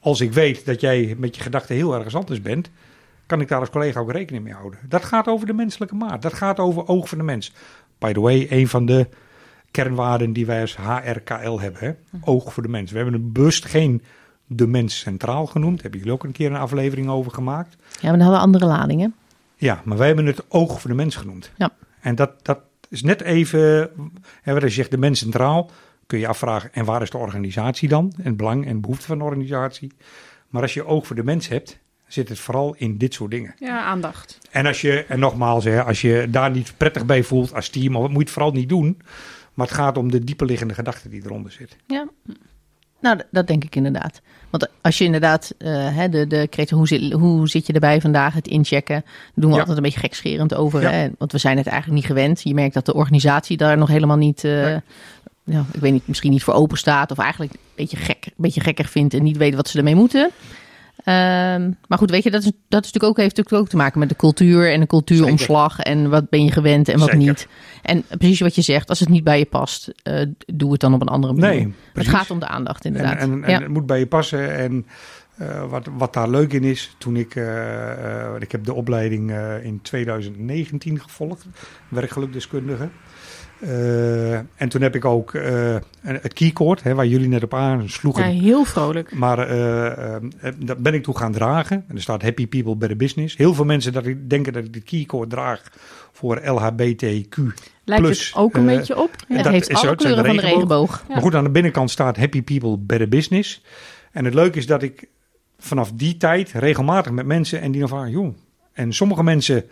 als ik weet dat jij met je gedachten heel ergens anders bent, kan ik daar als collega ook rekening mee houden. Dat gaat over de menselijke maat. Dat gaat over oog van de mens. By the way, een van de kernwaarden die wij als HRKL hebben. Hè? Oog voor de mens. We hebben het bewust geen de mens centraal genoemd. Daar hebben jullie ook een keer een aflevering over gemaakt. Ja, maar dan hadden we andere ladingen. Ja, maar wij hebben het oog voor de mens genoemd. Ja. En dat, dat is net even, hè, als je zegt de mens centraal, kun je afvragen, en waar is de organisatie dan? En het belang en behoefte van de organisatie. Maar als je oog voor de mens hebt, zit het vooral in dit soort dingen. Ja, aandacht. En als je, en nogmaals, hè, als je daar niet prettig bij voelt als team, moet je het vooral niet doen. Maar het gaat om de dieperliggende gedachte die eronder zit. Ja. Nou, dat denk ik inderdaad. Want als je inderdaad eh, hè, de, de hoe, zit, hoe zit je erbij vandaag, het inchecken, doen we Ja. altijd een beetje gekscherend over. Ja. Hè? Want we zijn het eigenlijk niet gewend. Je merkt dat de organisatie daar nog helemaal niet, eh, Nee. ik weet niet, misschien niet voor open staat. Of eigenlijk een beetje, gek, een beetje gekker vindt en niet weet wat ze ermee moeten. Ehm, maar goed, weet je, dat, is, dat is natuurlijk ook, heeft natuurlijk ook te maken met de cultuur en de cultuuromslag. En wat ben je gewend en wat Zeker. niet. En precies wat je zegt, als het niet bij je past, eh, doe het dan op een andere manier. Nee, het gaat om de aandacht, inderdaad. en, en ja. het moet bij je passen. En eh, wat, wat daar leuk in is, toen ik, eh, ik heb de opleiding in 2019 gevolgd, werkgelukdeskundige. Eh, en toen heb ik ook eh, het keycord, hè, waar jullie net op aansloegen. Ja, heel vrolijk. Maar eh, eh, dat ben ik toen gaan dragen. En er staat Happy People Better Business. Heel veel mensen dat ik, denken dat ik de keycord draag voor LHBTQ. Lijkt het ook een beetje op? Ja. het dat heeft alle kleuren van de regenboog. Ja. Maar goed, aan de binnenkant staat Happy People Better Business. En het leuke is dat ik vanaf die tijd regelmatig met mensen en die dan vragen, joh. En sommige mensen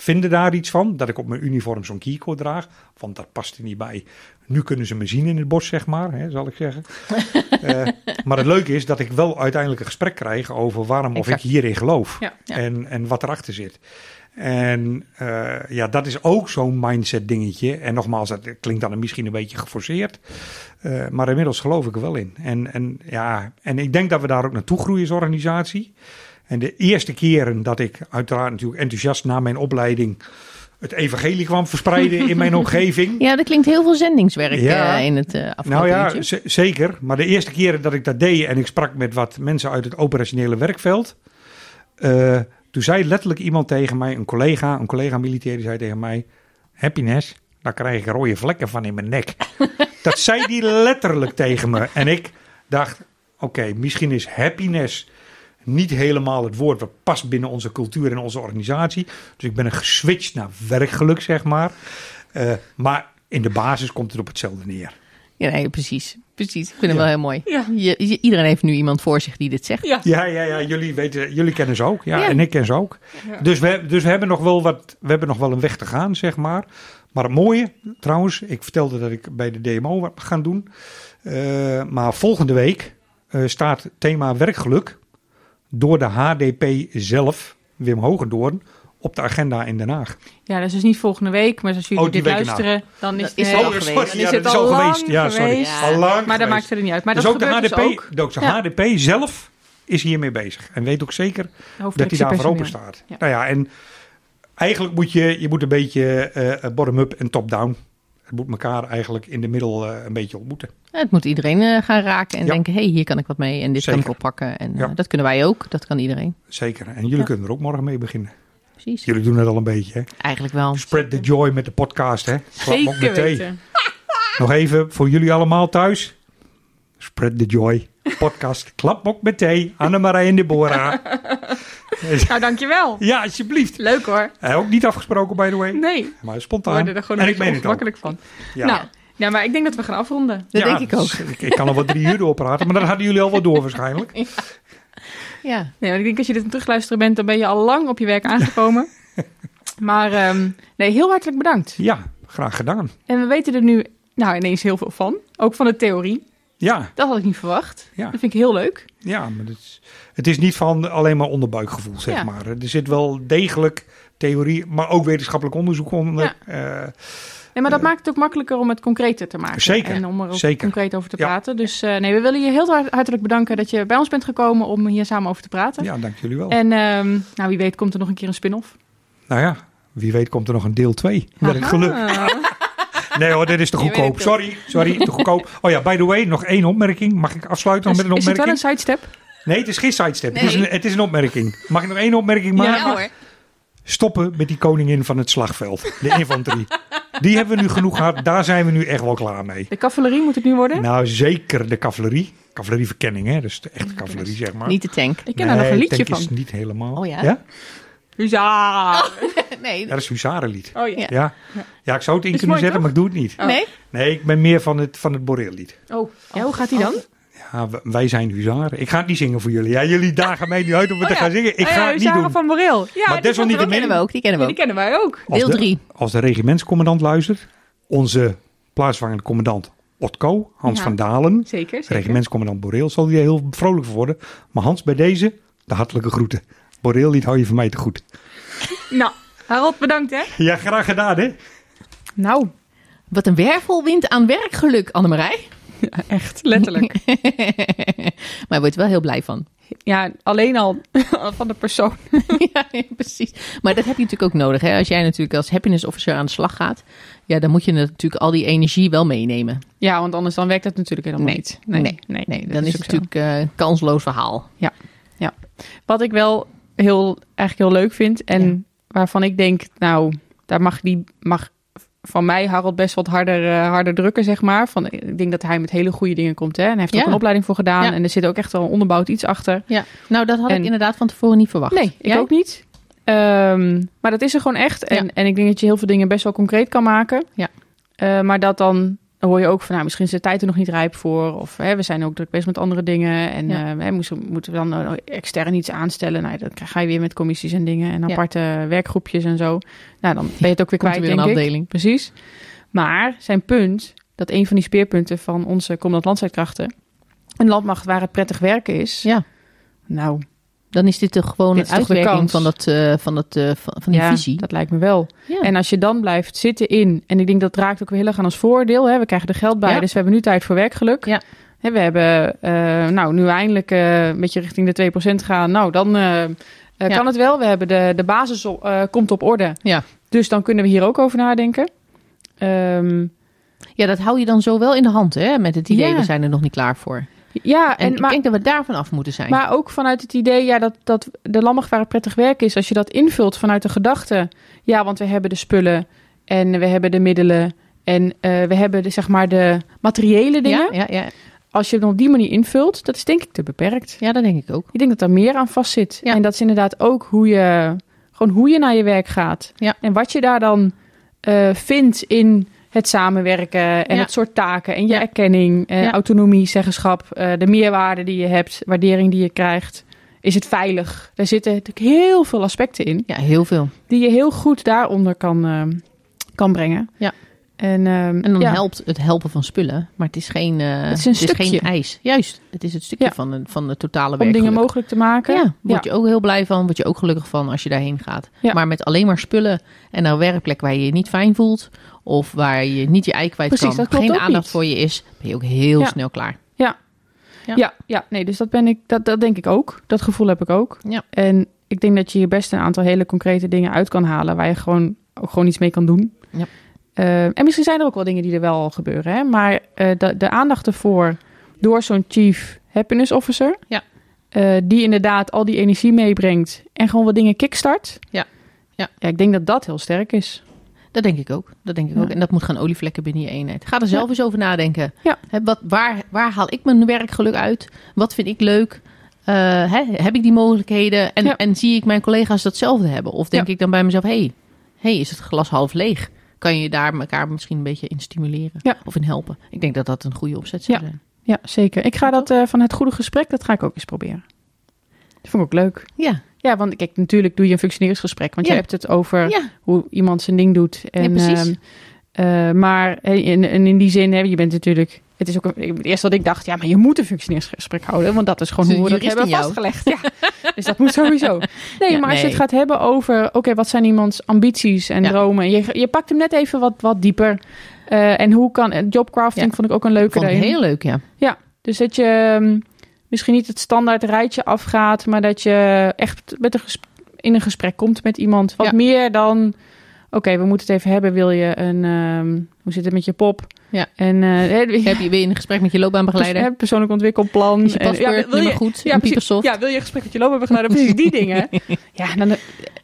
vinden daar iets van, dat ik op mijn uniform zo'n keycord draag. Want dat past er niet bij. Nu kunnen ze me zien in het bos, zeg maar, hè, zal ik zeggen. Eh, maar het leuke is dat ik wel uiteindelijk een gesprek krijg over waarom of Exact. ik hierin geloof. Ja. Ja. En, en wat erachter zit. En eh, ja, dat is ook zo'n mindset dingetje. En nogmaals, dat klinkt dan misschien een beetje geforceerd. Eh, maar inmiddels geloof ik er wel in. En, en, ja, en ik denk dat we daar ook naartoe groeien als organisatie. En de eerste keren dat ik uiteraard natuurlijk enthousiast na mijn opleiding het evangelie kwam verspreiden in mijn omgeving. Ja, er klinkt heel veel zendingswerk Ja. eh, in het afgelopen Nou ja, zeker. Maar de eerste keren dat ik dat deed en ik sprak met wat mensen uit het operationele werkveld. eh, toen zei letterlijk iemand tegen mij, een collega, een collega militair, die zei tegen mij: Happiness, daar krijg ik rode vlekken van in mijn nek. dat zei die letterlijk tegen me. En ik dacht: oké, misschien is happiness niet helemaal het woord wat past binnen onze cultuur en onze organisatie. Dus ik ben er geswitcht naar werkgeluk, zeg maar. Eh, maar in de basis komt het op hetzelfde neer. Ja, nee, precies. Precies. Ik vind hem Ja. wel heel mooi. Ja. Je, je- iedereen heeft nu iemand voor zich die dit zegt. Ja. Ja, ja, ja. Jullie, weten, jullie kennen ze ook. Ja, Ja. en ik ken ze ook. Ja. Dus, we, dus we, hebben nog wel wat, we hebben nog wel een weg te gaan, zeg maar. Maar het mooie, trouwens, ik vertelde dat ik bij de DMO wat gaan doen. Eh, maar volgende week eh, staat het thema werkgeluk door de HDP zelf, Wim Hogendoorn, op de agenda in Den Haag. Ja, dat is dus niet volgende week, maar als jullie Oh, dit luisteren, dan is Dat het is nee, al dan geweest. is ja, het al al lang geweest. Ja, sorry. Ja. Al lang Maar dat maakt verder niet uit. Maar dus dat ook de gebeurt HDP, dus ook. dus de Ja. HDP zelf is hiermee bezig. En weet ook zeker dat hij Hoofddirectie daarvoor open staat. Ja. Nou ja, en eigenlijk moet je, je moet een beetje eh, bottom-up en top-down. Het moet elkaar eigenlijk in de middel eh, een beetje ontmoeten. Het moet iedereen eh, gaan raken en Ja. denken, hé, hey, hier kan ik wat mee en dit kan ik oppakken. En Ja. eh, dat kunnen wij ook, dat kan iedereen. Zeker. En jullie Ja. kunnen er ook morgen mee beginnen. Precies. Jullie doen het al een beetje. Hè? Eigenlijk wel. Spread the joy met de podcast. Hè? Zeker met thee. weten. Nog even voor jullie allemaal thuis. Spread the joy. Podcast Klapmok met thee. Annemarij en Deborah. Nou, dankjewel. ja, alsjeblieft. Leuk hoor. Eh, ook niet afgesproken, by the way. Nee, Maar we spontaan. worden er gewoon en ik meen het ongemakkelijk van. Ja. Nou, ja, maar ik denk dat we gaan afronden. Dat Ja, denk ik ook. dus Ik, ik kan al wat drie uur doorpraten, maar dat hadden jullie al wel door waarschijnlijk. Ja. Nee, want ik denk als je dit aan terugluisteren bent, dan ben je al lang op je werk aangekomen. maar ehm, nee, heel hartelijk bedankt. Ja, graag gedaan. En we weten er nu nou ineens heel veel van. Ook van de theorie. Ja, Dat had ik niet verwacht. Ja. Dat vind ik heel leuk. ja maar het is, het is niet van alleen maar onderbuikgevoel, zeg Ja. maar. Er zit wel degelijk theorie, maar ook wetenschappelijk onderzoek onder. Eh, Nee, Nee, maar dat maakt het ook makkelijker om het concreter te maken. Zeker, En om er ook zeker. concreet over te Ja. praten. Dus eh, nee, we willen je heel hart- hartelijk bedanken dat je bij ons bent gekomen om hier samen over te praten. Ja, dank jullie wel. En ehm, nou, wie weet komt er nog een keer een spin-off. Nou ja, wie weet komt er nog een deel 2. Met geluk. Nee hoor, dit is te goedkoop. Sorry, sorry, te goedkoop. Oh ja, by the way, nog één opmerking. Mag ik afsluiten met een is het wel opmerking? een sidestep? Nee, het is geen sidestep. Het, is Nee. een, het is een opmerking. Mag ik nog één opmerking maken? Ja hoor. Stoppen met die koningin van het slagveld. De infanterie. Die hebben we nu genoeg gehad. Daar zijn we nu echt wel klaar mee. De cavalerie moet het nu worden? Nou, zeker de cavalerie. Cavallerieverkenning, hè. Dus de echte cavalerie, zeg maar. Niet de tank. Ik ken daar nog een liedje tank van. is niet helemaal. Oh ja? Ja, Ja. Nee. Ja, dat is Huzarenlied. Oh ja. Ja. Ja. ik zou het in Is kunnen mooi, zetten, toch? maar ik doe het niet. Oh. Nee? Nee, ik ben meer van het, van het Boreellied. Oh. ja, hoe gaat die dan? Ja, wij zijn huzaren. Ik ga het niet zingen voor jullie. Ja, jullie dagen mij nu uit om het te gaan zingen. Ik Oh ga ja, het niet Huzaren doen. van Moreel. Ja, Maar die desalniettemin- Die kennen we ook. Die kennen we ook. Ja, die kennen wij ook. Als Deel de- 3. Als de regimentscommandant luistert, onze plaatsvervangende commandant Otko, Hans Ja. van Dalen, Zeker, zeker. regimentscommandant Boreel, zal hij heel vrolijk voor worden. Maar Hans, bij deze, de hartelijke groeten. Boreel, niet hou je van mij te goed. Nou, Harold, bedankt hè. Ja, graag gedaan, hè? Nou, Wat een wervelwind aan werkgeluk, Annemarij. ja, echt, letterlijk. maar je wordt er wel heel blij van. ja, alleen al van de persoon. ja, ja, precies. Maar dat heb je natuurlijk ook nodig. Hè? Als jij natuurlijk als happiness officer aan de slag gaat, ja, dan moet je natuurlijk al die energie wel meenemen. Ja, want anders dan werkt dat natuurlijk helemaal Nee, niet. nee, nee, Nee, dan is het natuurlijk eh, een kansloos verhaal. Wat ik wel heel, eigenlijk heel leuk vind en Ja. waarvan ik denk, nou, daar mag die mag van mij Harold best wat harder, eh, harder drukken, zeg maar. Van, ik denk dat hij met hele goede dingen komt, hè. En hij heeft Ja. ook een opleiding voor gedaan Ja. en er zit ook echt wel een onderbouwd iets achter. Ja, nou dat had En- ik inderdaad van tevoren niet verwacht. Nee, ik Jij? ook niet. Ehm, maar dat is er gewoon echt. En, en ik denk dat je heel veel dingen best wel concreet kan maken. Ja. Eh, maar dat dan, dan hoor je ook van, nou, misschien is de tijd er nog niet rijp voor. Of hè, we zijn ook druk bezig met andere dingen. En Ja. eh, hè, moeten, moeten we dan eh, extern iets aanstellen? Nou, dan ga je weer met commissies en dingen en Ja. aparte werkgroepjes en zo. Nou, dan ben je het ook weer kwijt, er weer een denk ik. afdeling. Precies. Maar zijn punt, dat een van die speerpunten van onze Commandant Landstrijdkrachten... een landmacht waar het prettig werken is. Ja. Nou, Dan is dit gewoon Dit een uitwerking van, dat, eh, van, dat, eh, van, van die ja, visie. dat lijkt me wel. Ja. En als je dan blijft zitten in, en ik denk dat raakt ook weer heel erg aan ons voordeel. Hè? We krijgen er geld bij, Ja. dus we hebben nu tijd voor werkgeluk. Ja. Hè, we hebben eh, nou, nu eindelijk een beetje richting de 2% gaan. Nou, dan kan het wel. We hebben de, de basis komt op orde. Ja. Dus dan kunnen we hier ook over nadenken. Ehm, ja, dat hou je dan zo wel in de hand, hè? Met het idee, we zijn er nog niet klaar voor. Ja, En, en, ik maar, denk dat we daarvan af moeten zijn. maar ook vanuit het idee ja, dat, dat de het prettig werk is, als je dat invult vanuit de gedachte, ja, want we hebben de spullen en we hebben de middelen en eh, we hebben de, zeg maar de materiële dingen. ja, ja, ja. Als je het op die manier invult, dat is denk ik te beperkt. ja, dat denk ik ook. Ik denk dat er meer aan vastzit. Ja. En dat is inderdaad ook hoe je, gewoon hoe je naar je werk gaat. Ja. En wat je daar dan eh, vindt in het samenwerken en Ja. het soort taken en je Ja. erkenning, eh, Ja. autonomie, zeggenschap, eh, de meerwaarde die je hebt, waardering die je krijgt. Is het veilig? Daar zitten natuurlijk heel veel aspecten in Ja, heel veel. die je heel goed daaronder kan, eh, kan brengen. Ja. En, ehm, En dan helpt het helpen van spullen, maar het is geen, eh, Het is een geen stukje. eis. Juist, het is het stukje van, de, van de totale om werkgeluk. dingen mogelijk te maken. Ja, word je ook heel blij van, word je ook gelukkig van als je daarheen gaat. Ja. Maar met alleen maar spullen en een werkplek waar je je niet fijn voelt, of waar je niet je ei kwijt Precies, kan, geen aandacht niet. voor je is, ben je ook heel Ja. snel klaar. Ja. Ja. Ja. ja, nee, dus dat ben ik, dat, dat denk ik ook. Dat gevoel heb ik ook. Ja. En ik denk dat je hier best een aantal hele concrete dingen uit kan halen waar je gewoon ook gewoon iets mee kan doen. Ja. Eh, en misschien zijn er ook wel dingen die er wel al gebeuren, hè? maar eh, de, de aandacht ervoor door zo'n chief happiness officer, Ja. eh, die inderdaad al die energie meebrengt en gewoon wat dingen kickstart. Ja. Ja. ja, ik denk dat dat heel sterk is. Dat denk ik ook. Dat denk ik Ja. ook. En dat moet gaan olievlekken binnen je eenheid. Ga er zelf Ja. eens over nadenken. Ja. Wat, waar, waar haal ik mijn werkgeluk uit? Wat vind ik leuk? Eh, heb ik die mogelijkheden? En, en zie ik mijn collega's datzelfde hebben? Of denk ik dan bij mezelf, hey, hey, is het glas half leeg? Kan je daar elkaar misschien een beetje in stimuleren? Ja. Of in helpen? Ik denk dat dat een goede opzet zou Ja. zijn. Ja, zeker. Ik ga dat eh, van het goede gesprek, dat ga ik ook eens proberen. Dat vond ik ook leuk. Ja, Ja, want kijk, natuurlijk doe je een functioneringsgesprek. Want Ja. je hebt het over ja. hoe iemand zijn ding doet. En, Ja, precies. ehm, eh, maar in, in, die zin, hè, je bent natuurlijk het is ook een, het eerste wat ik dacht, ja, maar je moet een functioneringsgesprek houden, want dat is gewoon hoe we dat hebben vastgelegd. Ja, dus dat moet sowieso. Nee, Ja, maar als je het gaat hebben over, oké, wat zijn iemands ambities en Ja. dromen? Je, je pakt hem net even wat, wat dieper. Eh, en hoe kan, jobcrafting vond ik ook een leuke Vond heel leuk, ja. Ja, dus dat je hm, misschien niet het standaard rijtje afgaat, maar dat je echt met een in een gesprek komt met iemand. Wat Ja. meer dan, oké, we moeten het even hebben. Wil je een, ehm, hoe zit het met je pop? Ja. En eh, Heb je weer een gesprek met je loopbaanbegeleider? hè, persoonlijk ontwikkelplan. Is je En- ja, wil je- goed? Ja, precies. Ja, wil je een gesprek met je loopbaanbegeleider? Precies, die dingen. Ja, dan,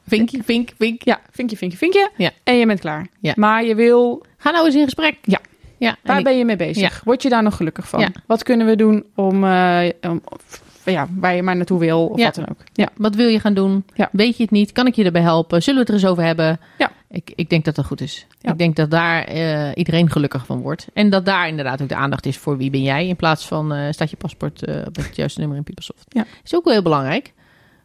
Vinkje, vink, vink. ja, vinkje, vinkje, vinkje. Ja. En je bent klaar. Ja. Maar je wil Ga nou eens in gesprek. Ja. Ja Waar ben je mee bezig? Word je daar nog gelukkig van? Ja. Wat kunnen we doen om, eh, om ja, waar je maar naartoe wil of Ja. wat dan ook? Ja, Wat wil je gaan doen? Ja. Weet je het niet? Kan ik je erbij helpen? Zullen we het er eens over hebben? Ja. Ik, ik denk dat dat goed is. Ja. Ik denk dat daar eh, iedereen gelukkig van wordt. En dat daar inderdaad ook de aandacht is voor wie ben jij. In plaats van eh, staat je paspoort op het juiste nummer in PeopleSoft. Ja. Is ook wel heel belangrijk.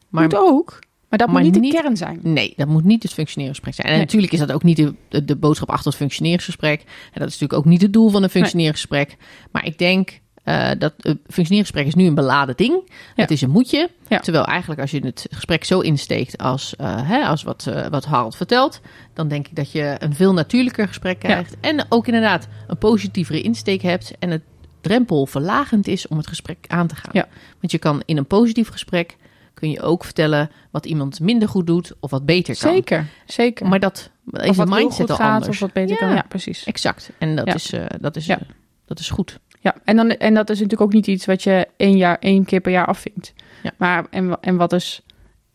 Maar moet ook. Maar dat maar moet niet de kern zijn. nee, dat moet niet het functioneringsgesprek zijn. En Nee. natuurlijk is dat ook niet de, de, de boodschap achter het functioneringsgesprek. En dat is natuurlijk ook niet het doel van een functioneringsgesprek. Maar ik denk eh, dat het functioneringsgesprek is nu een beladen ding. Het is een moetje. Ja. Terwijl eigenlijk als je het gesprek zo insteekt als, eh, hè, als wat, wat Harald vertelt, dan denk ik dat je een veel natuurlijker gesprek krijgt. En ook inderdaad een positievere insteek hebt en het drempel verlagend is om het gesprek aan te gaan. Ja. Want je kan in een positief gesprek kun je ook vertellen wat iemand minder goed doet of wat beter kan. Zeker, zeker. Maar dat is de heel mindset al gaat anders. of wat beter Ja. kan. Ja, precies. Exact. En dat Ja. is, eh, dat is, Ja. eh, dat is goed. Ja, en, dan, en dat is natuurlijk ook niet iets wat je één, jaar, één keer per jaar afvinkt. Ja. Maar, en, en wat is...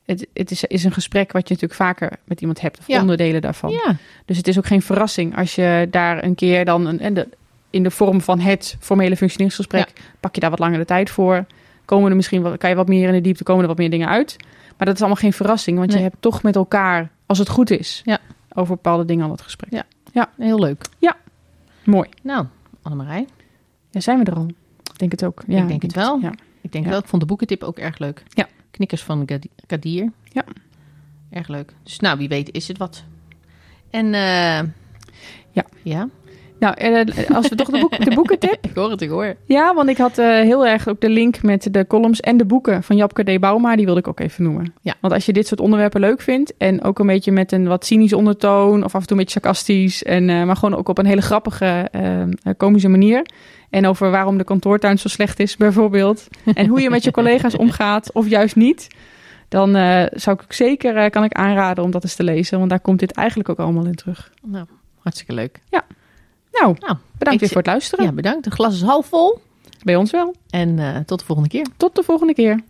Het, het is, is een gesprek wat je natuurlijk vaker met iemand hebt. Of Ja. onderdelen daarvan. Ja. Dus het is ook geen verrassing als je daar een keer dan... Een, en de, in de vorm van het formele functioneringsgesprek... pak je daar wat langer de tijd voor. Komen er misschien wat, kan je wat meer in de diepte, komen er wat meer dingen uit. Maar dat is allemaal geen verrassing. Want Nee. je hebt toch met elkaar, als het goed is... Ja. over bepaalde dingen al het gesprek. Ja. Heel leuk. Mooi. Nou, Annemarij. Ja, zijn we er al? Ik denk het ook. Ja, Ik denk het wel. Ja. Ik denk Ja. wel, ik vond de boekentip ook erg leuk. Ja. Knikkers van Kadir. Ja. Erg leuk. Dus nou, wie weet is het wat. En eh Ja. Ja. Nou, eh, als we toch de, boek, de boekentip... Ik hoor het, ik hoor. Ja, want ik had eh, heel erg ook de link met de columns en de boeken van Japke D. Bauma. Die wilde ik ook even noemen. Ja. Want als je dit soort onderwerpen leuk vindt... en ook een beetje met een wat cynische ondertoon... of af en toe een beetje sarcastisch... En, eh, maar gewoon ook op een hele grappige, komische manier... en over waarom de kantoortuin zo slecht is bijvoorbeeld... en hoe je met je collega's omgaat of juist niet... dan zou ik zeker kan ik aanraden om dat eens te lezen... want daar komt dit eigenlijk ook allemaal in terug. Nou, hartstikke leuk. Nou, Nou, bedankt weer voor het luisteren. Ja, bedankt. Het glas is half vol. Bij ons wel. En eh, tot de volgende keer. Tot de volgende keer.